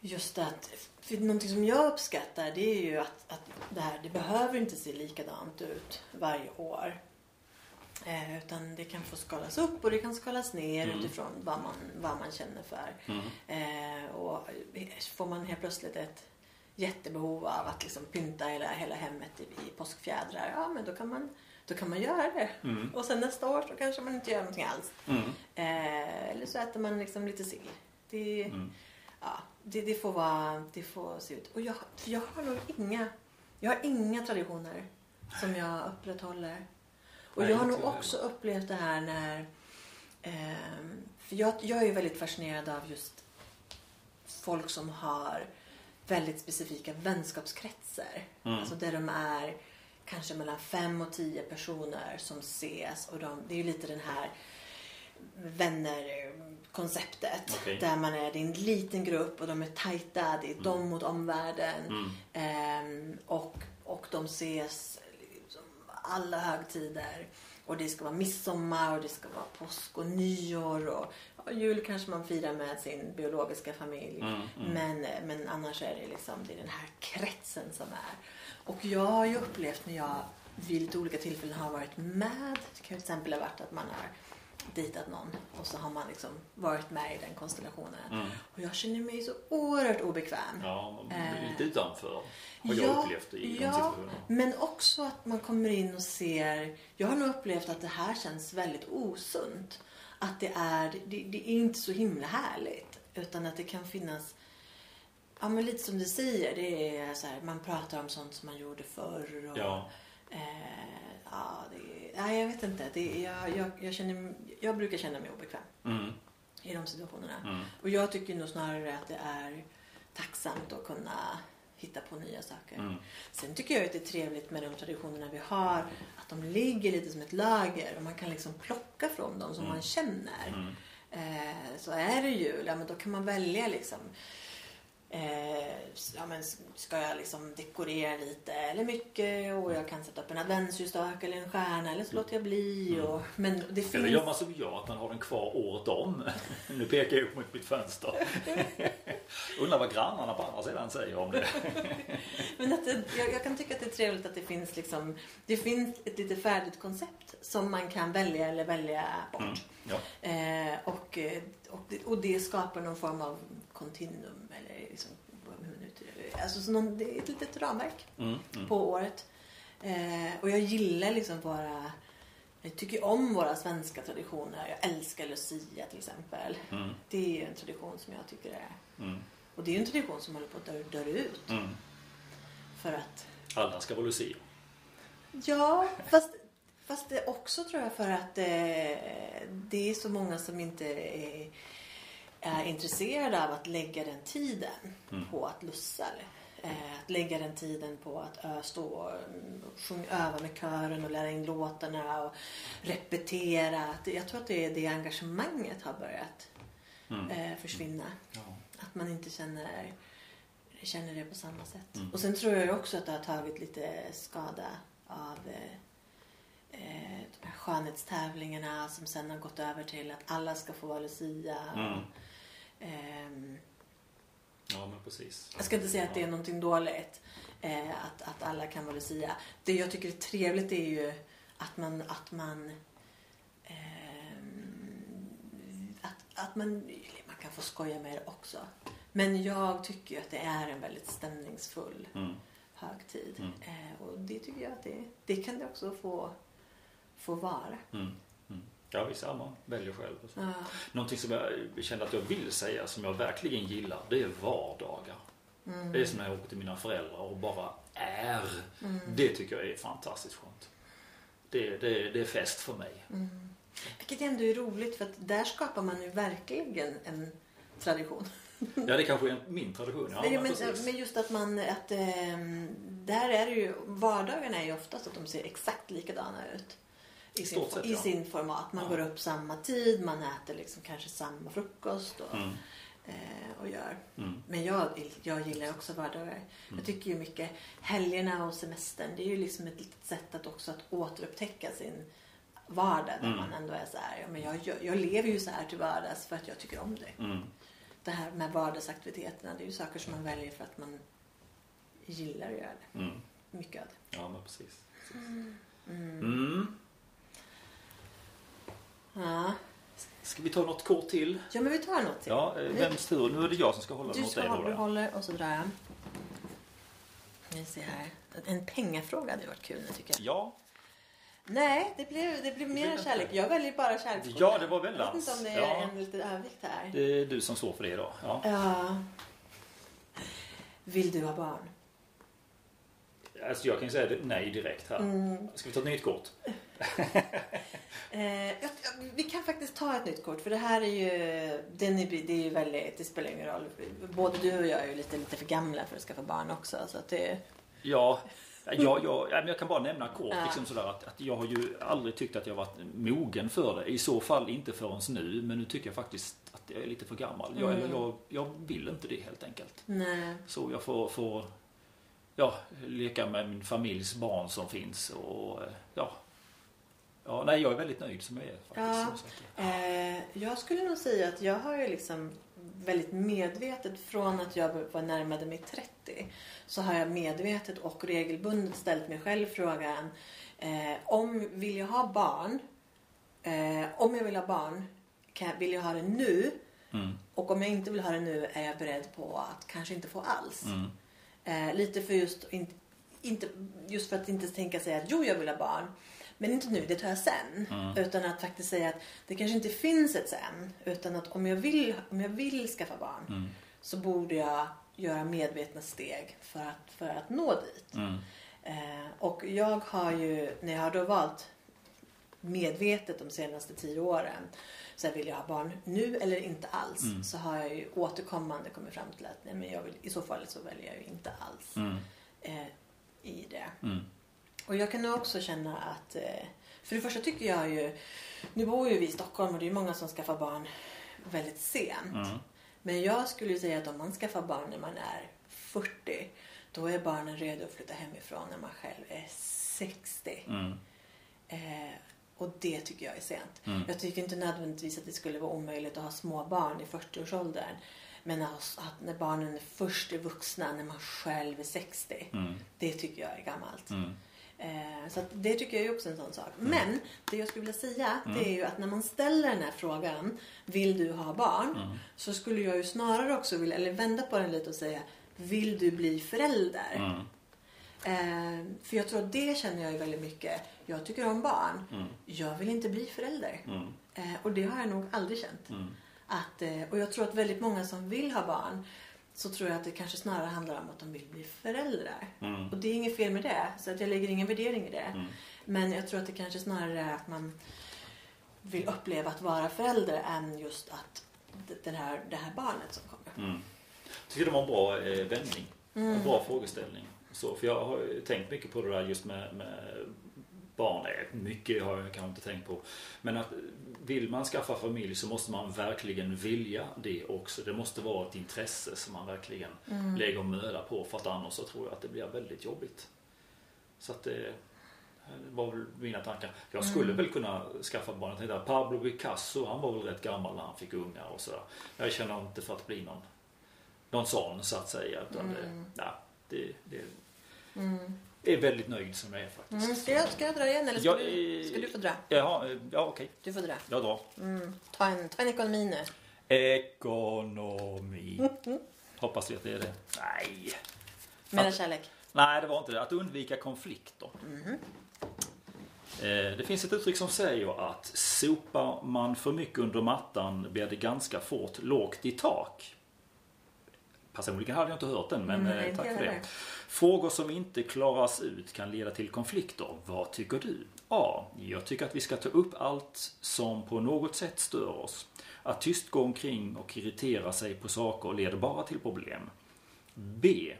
Just att, för någonting som jag uppskattar det är ju att, att det här, det behöver inte se likadant ut varje år. Eh, utan det kan få skalas upp och det kan skalas ner Mm. utifrån vad man, vad man känner för. Mm. Eh, och får man helt plötsligt ett jättebehov av att liksom pynta hela, hela hemmet i, i påskfjädrar, ja men då kan man, då kan man göra det. Mm. Och sen nästa år så kanske man inte gör någonting alls. Mm. Eh, eller så äter man liksom lite sill. Det, Mm. ja, det, det, får vara, det får se ut. Och jag, jag har nog inga, jag har inga traditioner som jag upprätthåller. Och Nej, jag har nog också upplevt det här när... ehm, för jag, jag är ju väldigt fascinerad av just folk som har väldigt specifika vänskapskretsar. Mm. Alltså där de är kanske mellan fem och tio personer som ses. Och de, det är ju lite den här vänner-konceptet. Okej. Där man är, är en liten grupp och de är tajta. Det är de mot omvärlden. Mm. Ehm, och, och de ses liksom alla högtider. Och det ska vara midsommar och det ska vara påsk och nyår. Och ja, jul kanske man firar med sin biologiska familj. Mm, mm. Men, men annars är det liksom det är den här kretsen som är. Och jag har ju upplevt när jag vid lite olika tillfällen har varit med. Det kan till exempel ha varit att man har dejtat någon och så har man liksom varit med i den konstellationen. Mm. Och jag känner mig så oerhört obekväm. Ja, man blir Eh, lite utanför. Har jag ja, upplevt i de ja, situationerna. men också att man kommer in och ser... Jag har nog upplevt att det här känns väldigt osunt. Att det är, det, det är inte så himla härligt. Utan att det kan finnas... Ja, men lite som du säger. Det är så här, man pratar om sånt som man gjorde förr. Och, Ja. eh, ja, det, nej, jag vet inte. Det, jag, jag, jag, känner, jag brukar känna mig obekväm Mm. i de situationerna. Mm. Och jag tycker nog snarare att det är tacksamt att kunna hitta på nya saker. Mm. Sen tycker jag att det är trevligt med de traditionerna vi har. Att de ligger lite som ett lager och man kan liksom plocka från dem som Mm. man känner. Mm. Eh, så är det jul, ja men då kan man välja liksom Eh, ja, men ska jag liksom dekorera lite eller mycket och jag kan sätta upp en adventsljusstake eller en stjärna eller så låter jag bli. Och, men det finns... Eller gör man som jag, att man har den kvar året om. *laughs* nu pekar jag upp mot mitt fönster. *laughs* Undrar vad grannarna på andra sidan säger om det. *laughs* men att det, jag, jag, kan tycka att det är trevligt att det finns liksom, det finns ett lite färdigt koncept som man kan välja eller välja bort. Mm, ja. eh, och, och, det, och det skapar någon form av kontinuum eller alltså så någon, det är ett litet ramverk mm, mm. på året. Eh, och jag gillar liksom våra jag tycker om våra svenska traditioner. Jag älskar Lucia till exempel. Mm. Det är en tradition som jag tycker är... Mm. Och det är en tradition som håller på att dö, dö ut. Mm. För att... Alla ska vara Lucia. Ja, fast, fast det också tror jag för att eh, det är så många som inte är är intresserade av att lägga den tiden mm. på att lussa. Eh, att lägga den tiden på att stå och sjunga, öva med kören och lära in låtarna och repetera. Jag tror att det är det engagemanget har börjat mm. Eh, försvinna. Ja. Att man inte känner, känner det på samma sätt. Mm. Och sen tror jag också att det har tagit lite skada av eh, de här skönhetstävlingarna som sen har gått över till att alla ska få vara Lucia. Mm. Um, ja, men precis. Jag ska inte säga att det är någonting dåligt. Eh, att, att alla kan vara Lucia. Det jag tycker är trevligt är ju att man, att man eh, att, att man, man kan få skoja med det också. Men jag tycker att det är en väldigt stämningsfull mm. högtid. Mm. Eh, och det tycker jag att det, det kan det också få, få vara. Mm. Ja visst, ja, man väljer själv. Ja. Någonting som jag känner att jag vill säga som jag verkligen gillar det är vardagar. Mm. Det är som när jag åker till mina föräldrar och bara är. Mm. Det tycker jag är fantastiskt skönt. Det, det, det är fest för mig. Mm. Vilket ändå är roligt för att där skapar man ju verkligen en tradition. Ja det kanske är min tradition. Ja, men, men, men, just att man, att ähm, där är det ju, vardagarna är ju oftast att de ser exakt likadana ut i sin, sett, i sin format. Man ja. går upp samma tid, man äter liksom kanske samma frukost och, mm. eh, och gör. Mm. Men jag, jag gillar också vardagar. Mm. Jag tycker ju mycket helgerna och semestern det är ju liksom ett litet sätt att också att återupptäcka sin vardag där mm. man ändå är så här, ja, men jag, jag, jag, lever ju så här till vardags för att jag tycker om det. Mm. Det här med vardagsaktiviteterna, det är ju saker som man väljer för att man gillar att göra det. Mm. Mycket av det. Ja, men precis. precis. Ja. Ska vi ta något kort till? Ja, men vi tar något till. Ja, eh, vems tur? Nu är det jag som ska hålla du ska hålla, Du håller och så drar jag. Vi ser här. En pengafråga hade varit kul nu tycker jag. Ja. Nej, det blev, det blev mer kärlek. Jag väljer bara kärlekskort. Ja, det var väl Jag vet inte om det är ja. en liten övervikt här. Det är du som står för det idag. Ja. ja. Vill du ha barn? Alltså jag kan ju säga nej direkt här. Mm. Ska vi ta ett nytt kort? *laughs* eh, vi kan faktiskt ta ett nytt kort för det här är ju, den är, det är väldigt, det spelar ingen roll. Både du och jag är ju lite, lite för gamla för att skaffa barn också. Så att det... Ja, jag, jag, jag kan bara nämna kort ja. liksom sådär att, att jag har ju aldrig tyckt att jag varit mogen för det. I så fall inte förrän nu. Men nu tycker jag faktiskt att jag är lite för gammal. Jag, mm. jag, jag vill inte det helt enkelt. Nej. Så jag får, får ja, leka med min familjs barn som finns och ja. Ja, nej jag är väldigt nöjd som jag är faktiskt. Ja, eh, jag skulle nog säga att jag har ju liksom väldigt medvetet från att jag var närmade mig 30 så har jag medvetet och regelbundet ställt mig själv frågan eh, om vill jag ha barn eh, om jag vill ha barn kan, vill jag ha det nu mm. och om jag inte vill ha det nu är jag beredd på att kanske inte få alls. Mm. Eh, lite för just, in, inte, just för att inte tänka sig att jo jag vill ha barn. Men inte nu, det tar jag sen. Mm. Utan att faktiskt säga att det kanske inte finns ett sen. Utan att om jag vill, om jag vill skaffa barn mm. så borde jag göra medvetna steg för att, för att nå dit. Mm. Eh, och jag har ju, när jag har då valt medvetet de senaste tio åren så här, vill jag ha barn nu eller inte alls? Mm. Så har jag ju återkommande kommit fram till att nej, men jag vill, i så fall så väljer jag ju inte alls mm. eh, i det. Mm. Och jag kan också känna att, eh, för det första tycker jag ju, nu bor ju vi i Stockholm och det är många som skaffar barn väldigt sent. Mm. Men jag skulle säga att om man skaffar barn när man är 40 då är barnen redo att flytta hemifrån när man själv är 60. Mm. Eh, och det tycker jag är sent. Mm. Jag tycker inte nödvändigtvis att det skulle vara omöjligt att ha små barn i 40-årsåldern. Men att, att när barnen först är vuxna när man själv är 60. Mm. Det tycker jag är gammalt. Mm. Eh, så det tycker jag är också en sån sak. Men det jag skulle vilja säga Mm. det är ju att när man ställer den här frågan Vill du ha barn? Mm. Så skulle jag ju snarare också vilja, eller vända på den lite och säga Vill du bli förälder? Mm. Eh, för jag tror att det känner jag ju väldigt mycket. Jag tycker om barn. Mm. Jag vill inte bli förälder. Mm. Eh, och det har jag nog aldrig känt. Mm. Att, eh, och jag tror att väldigt många som vill ha barn så tror jag att det kanske snarare handlar om att de vill bli föräldrar. Mm. Och det är inget fel med det. Så att jag lägger ingen värdering i det. Mm. Men jag tror att det kanske snarare är att man vill uppleva att vara förälder än just att den här, det här barnet som kommer. Mm. Jag tycker det var en bra eh, vändning. Mm. En bra frågeställning. Så, för jag har ju tänkt mycket på det där just med, med barn. Mycket har jag kanske inte tänkt på. Men att vill man skaffa familj så måste man verkligen vilja det också. Det måste vara ett intresse som man verkligen Mm. lägger möda på. För att annars så tror jag att det blir väldigt jobbigt. Så att det det var väl mina tankar. Jag skulle Mm. väl kunna skaffa barn. Jag tänkte att Pablo Picasso, han var väl rätt gammal när han fick ungar och sådär. Jag känner inte för att bli någon, någon sån så att säga. Utan Mm. det, ja, det, det Mm. är väldigt nöjd som jag är faktiskt. Mm. Ska, jag, ska jag dra igen eller ska, Ja, du, eh, ska du få dra? Jaha, eh, ja okej. Du får dra. Jag drar. Mm. Ta, en, ta en ekonomi nu. Ekonomi. *laughs* Hoppas vi att det är det. Nej. Mera kärlek. Nej, det var inte det. Att undvika konflikter. Mhm. Eh, Det finns ett uttryck som säger att sopar man för mycket under mattan blir det ganska fort lågt i tak. Personligen hade jag inte hört den, men Mm, eh, nej, tack för det. heller. Frågor som inte klaras ut kan leda till konflikter. Vad tycker du? A. Jag tycker att vi ska ta upp allt som på något sätt stör oss. Att tyst gå omkring och irritera sig på saker leder bara till problem. B.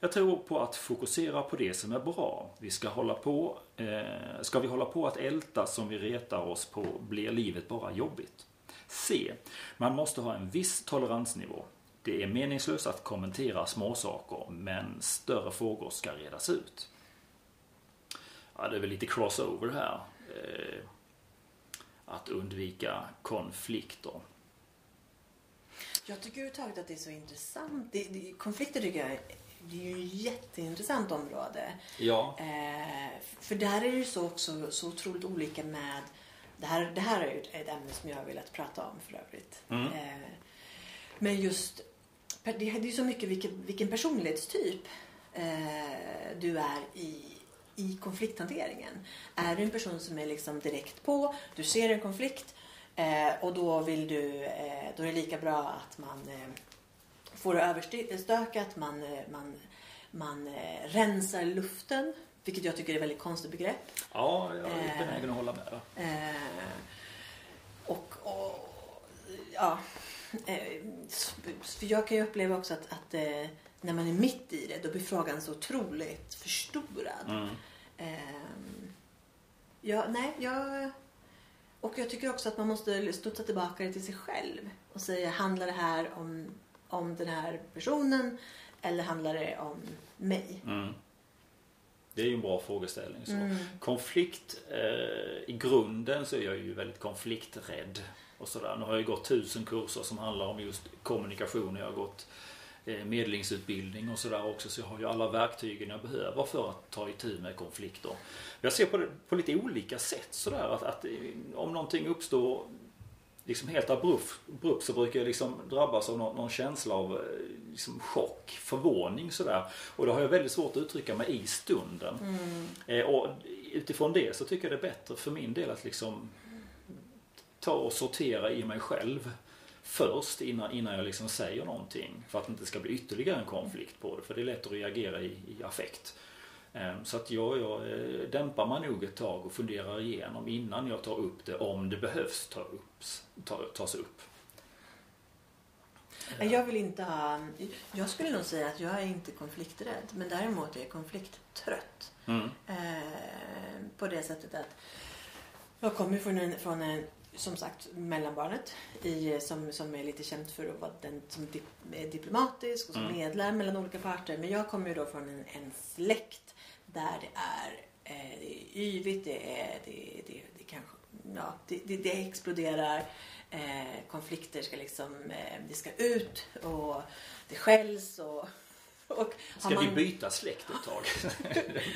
Jag tror på att fokusera på det som är bra. Vi ska hålla på, eh, ska vi hålla på att älta som vi retar oss på blir livet bara jobbigt. C. Man måste ha en viss toleransnivå. Det är meningslöst att kommentera småsaker men större frågor ska redas ut. Ja, det är väl lite crossover här. Eh, att undvika konflikter. Jag tycker överhuvudtaget att det är så intressant. Det, det, konflikter tycker jag är- det är ju ett jätteintressant område. Ja, Eh, för där är det ju så också så otroligt olika med det här, det här är ju ett- ett ämne som jag har velat prata om för övrigt. Mm. Eh, men just det, är ju så mycket vilken, vilken personlighetstyp eh, du är i, i konflikthanteringen. Är du en person som är liksom direkt på, du ser en konflikt eh, och då vill du, eh, då är det lika bra att man eh, får det överstökat, man, eh, man, man eh, rensar luften, vilket jag tycker är ett väldigt konstigt begrepp. ja jag är benägen att hålla med. och, och ja, för jag kan ju uppleva också att, att eh, när man är mitt i det då blir frågan så otroligt förstorad. Mm. Ehm, ja, nej, jag... Och jag tycker också att man måste studsa tillbaka det till sig själv och säga, handlar det här om, om den här personen eller handlar det om mig? Mm. Det är ju en bra frågeställning. Så. Mm. Konflikt, eh, i grunden så är jag ju väldigt konflikträdd. Och sådär. Nu har jag gått tusen kurser som handlar om just kommunikation. Jag har gått eh, medlingsutbildning och sådär också. Så jag har ju alla verktygen jag behöver för att ta itu med konflikter. Jag ser på det på lite olika sätt sådär. Att, att eh, om någonting uppstår liksom helt abrupt, så brukar jag liksom drabbas av någon, någon känsla av eh, liksom chock, förvåning sådär. Och då har jag väldigt svårt att uttrycka mig i stunden. Mm. Eh, och utifrån det så tycker jag det är bättre för min del att liksom ta och sortera i mig själv först innan, innan jag liksom säger någonting. För att det inte ska bli ytterligare en konflikt på det. För det är lätt att reagera i, i affekt. Eh, Så att jag, jag eh, dämpar mig nog ett tag och funderar igenom innan jag tar upp det om det behövs ta upp, ta, tas upp. Jag vill inte ha... Jag skulle nog säga att jag är inte konflikträdd. Men däremot är jag konflikttrött. Mm. Eh, på det sättet att jag kommer från en, från en som sagt mellanbarnet i, som, som är lite känt för att vara den som dip, är diplomatisk och som Mm. medlar mellan olika parter. Men jag kommer ju då från en, en släkt där det är, eh, det är yvigt, det är, det, det, det kanske, ja, det, det, det exploderar. Eh, konflikter ska liksom, eh, det ska ut och det skälls och, och Ska vi byta släkt ett tag? *laughs*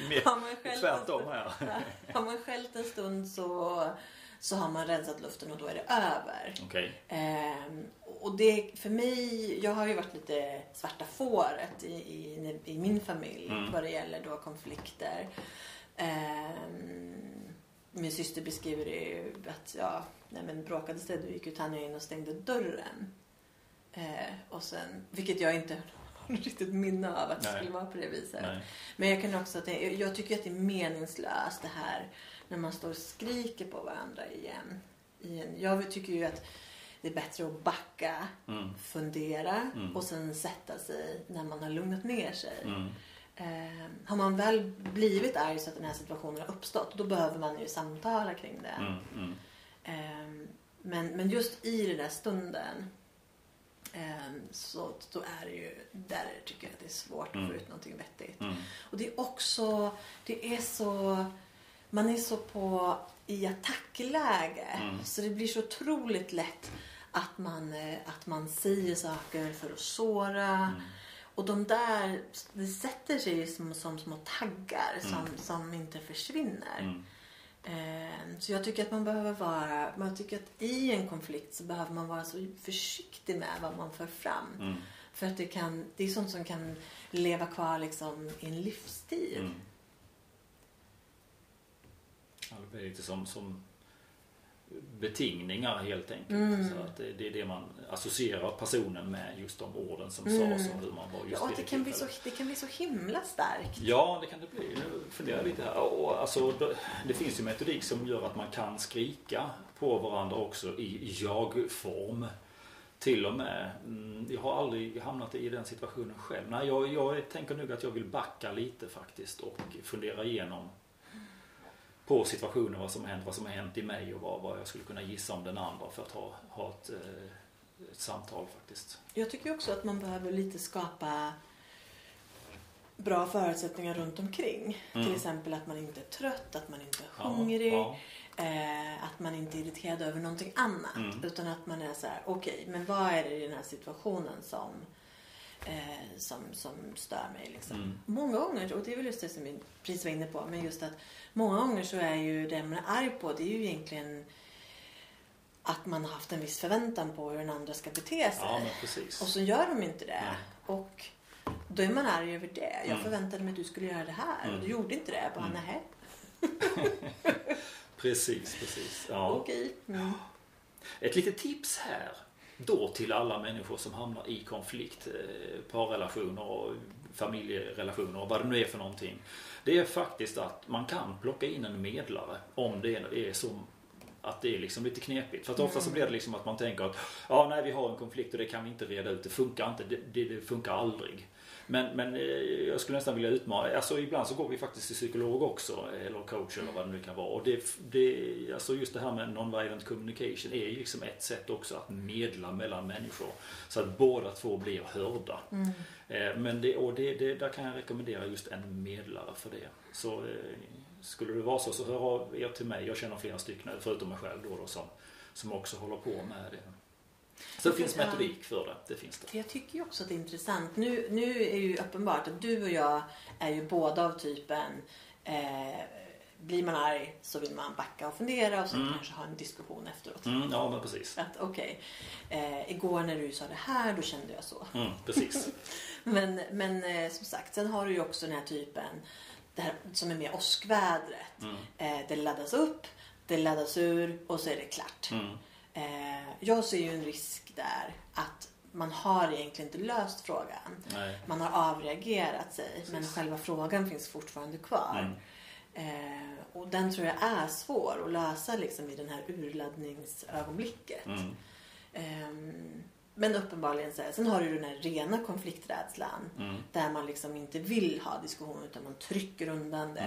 Mer har man skällt Tvärtom här. *laughs* har man skällt en stund så, så har man rensat luften och då är det över. Okej. Ehm, och det för mig, jag har ju varit lite svarta fåret i, i, i min familj Mm. vad det gäller då konflikter. Ehm, min syster beskriver det ju att ja, nej men bråkades det då gick ju Tanja in och stängde dörren. Eh, och sen, vilket jag inte *laughs* riktigt minne av att det skulle vara på det viset. Nej. Men jag kan också jag tycker att det är meningslöst det här när man står och skriker på varandra igen. En, jag tycker ju att det är bättre att backa, Mm. fundera Mm. och sen sätta sig när man har lugnat ner sig. Mm. Eh, har man väl blivit arg så att den här situationen har uppstått, då behöver man ju samtala kring det. Eh, men, men just i den där stunden eh, så då är det ju, där tycker jag att det är svårt att Mm. få ut någonting vettigt. Och det är också, det är så, man är så på i attackläge. Mm. Så det blir så otroligt lätt att man, eh, att man säger saker för att såra. Mm. Och de där, det sätter sig som, som små taggar som, Mm. som inte försvinner. Mm. Eh, Så jag tycker att man behöver vara, man tycker att i en konflikt så behöver man vara så försiktig med vad man för fram. Mm. För att det, kan, det är sånt som kan leva kvar liksom i en livstid. Ja, det blir lite som, som betingningar helt enkelt. Mm. Så att det, det är det man associerar personen med just de orden som Mm. sades och hur man var just Ja, det det kan, bli så, det kan bli så himla starkt. Ja, det kan det bli. Nu funderar jag lite här. Och alltså, det- det finns ju metodik som gör att man kan skrika på varandra också i jag-form. Till och med. Mm, Jag har aldrig hamnat i den situationen själv. Nej, jag, jag tänker nog att jag vill backa lite faktiskt och fundera igenom på situationen, vad som hänt, vad som har hänt i mig och vad, vad jag skulle kunna gissa om den andra för att ha, ha ett, eh, ett samtal faktiskt. Jag tycker också att man behöver lite skapa bra förutsättningar runt omkring. Mm. Till exempel att man inte är trött, att man inte är Ja, hungrig. ja. Eh, att man inte är irriterad över någonting annat. Mm. Utan att man är så här: okej, men vad är det i den här situationen som, eh, som, som stör mig? Liksom? Mm. Många gånger, och det är väl just det som vi precis var inne på, men just att många gånger så är ju det man är arg på, det är ju egentligen att man har haft en viss förväntan på hur den andra ska bete sig. ja, men precis. Och så gör de inte det. Nej. Och då är man arg över det. Jag Mm. förväntade mig att du skulle göra det här och Mm. du gjorde inte det. Jag bara, Mm. nähä, *laughs* Precis, precis. Ja. okej. Mm. Ett litet tips här då till alla människor som hamnar i konflikt, eh, parrelationer och familjerelationer och vad det nu är för någonting. Det är faktiskt att man kan plocka in en medlare om det är så att det är liksom lite knepigt. För att ofta så blir det liksom att man tänker att ja, nej, vi har en konflikt och det kan vi inte reda ut. Det funkar inte. Det, det, det funkar aldrig. Men, men eh, jag skulle nästan vilja utmana. Alltså ibland så går vi faktiskt till psykolog också. Eller coach eller vad det nu kan vara. Och det, det, alltså just det här med non-violent communication är ju liksom ett sätt också att medla mellan människor. Så att båda två blir hörda. Mm. Eh, Men det, och det, det, där kan jag rekommendera just en medlare för det. Så eh, skulle det vara så så hör av er till mig. Jag känner flera stycken förutom mig själv då, då som, som också håller på med det. Så det finns metodik för det. Det finns det. Jag tycker ju också att det är intressant. Nu, nu är ju uppenbart att du och jag är ju båda av typen eh, blir man arg så vill man backa och fundera och sen Mm. kanske ha en diskussion efteråt. Mm, ja men precis. Att okej, eh, igår när du sa det här då kände jag så. Mm, precis. *laughs* Men, men eh, som sagt, sen har du ju också den här typen det här som är mer åskvädret. Mm, Eh, det laddas upp, det laddas ur och så är det klart. mm, Eh, jag ser ju en risk där att man har egentligen inte löst frågan. nej. Man har avreagerat sig men själva frågan finns fortfarande kvar. Mm, och den tror jag är svår att lösa liksom i den här urladdningsögonblicket. Men uppenbarligen så här, sen har du den här rena konflikträdslan mm, där man liksom inte vill ha diskussion utan man trycker undan det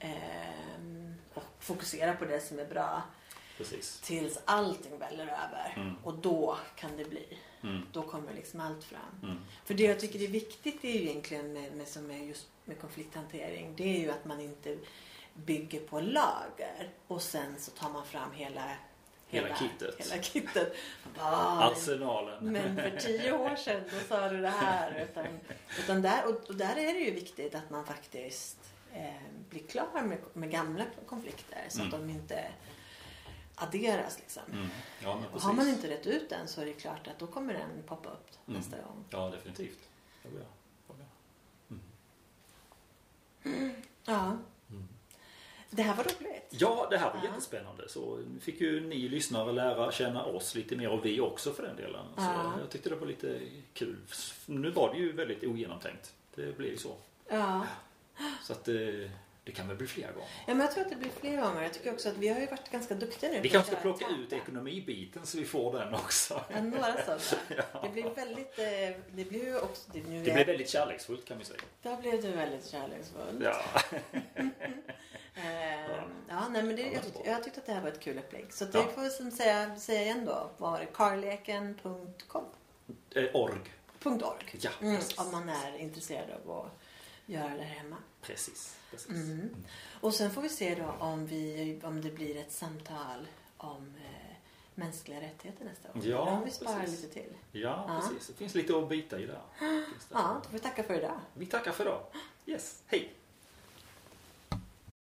mm. ehm, och fokuserar på det som är bra. Precis. tills allting väller över. Mm. Och då kan det bli. Mm. Då kommer liksom allt fram. Mm. För det jag tycker är viktigt är ju egentligen med, med, som är just med konflikthantering. Det är ju att man inte bygger på lager och sen så tar man fram hela Hela kittet. Hela kittet. Bara, Arsenalen. men för tio år sedan då sa du det här. Utan, utan där, och, och där är det ju viktigt att man faktiskt eh, blir klar med, med gamla konflikter så att Mm. de inte adderas. Liksom. Mm. Ja, Och har man inte rätt ut den så är det klart att då kommer den poppa upp Mm. nästa gång. Ja, definitivt. Ja, ja. Ja, ja. Ja. Det här var roligt. Ja, det här var Ja. jättespännande. Så fick ju ni lyssnare lära känna oss lite mer och vi också för den delen. Så Ja. jag tyckte det var lite kul. Nu var det ju väldigt ogenomtänkt. Det blev ju så. Ja. Så att det, det kan väl bli fler gånger. ja, men jag tror att det blir fler gånger. Jag tycker också att vi har ju varit ganska duktiga nu. Vi kanske ska plocka ut tenta. ekonomibiten så vi får den också. Ja, några sådana. *laughs* Det blir väldigt... eh, Det blir också... Det, nu Det blev väldigt kärleksfullt kan vi säga. Där blev du väldigt kärleksfull. Ja. *laughs* Ehm, ja, nej, men det, Ja, jag, tyckte, jag tyckte att det här var ett kul upplägg. Så det Ja. får vi som säga, säga igen då. Var det karleken.com? Eh, org. .org. Ja, Mm, om man är intresserad av att göra det här hemma. Precis. precis. Mm. Och sen får vi se då om, vi, om det blir ett samtal om eh, mänskliga rättigheter nästa gång. Ja, Eller om vi sparar precis. lite till. Ja, Ja. precis. Det finns lite att bita i där. *gasps* Ja, då får vi tacka för idag. Vi tackar för idag. Yes, hej!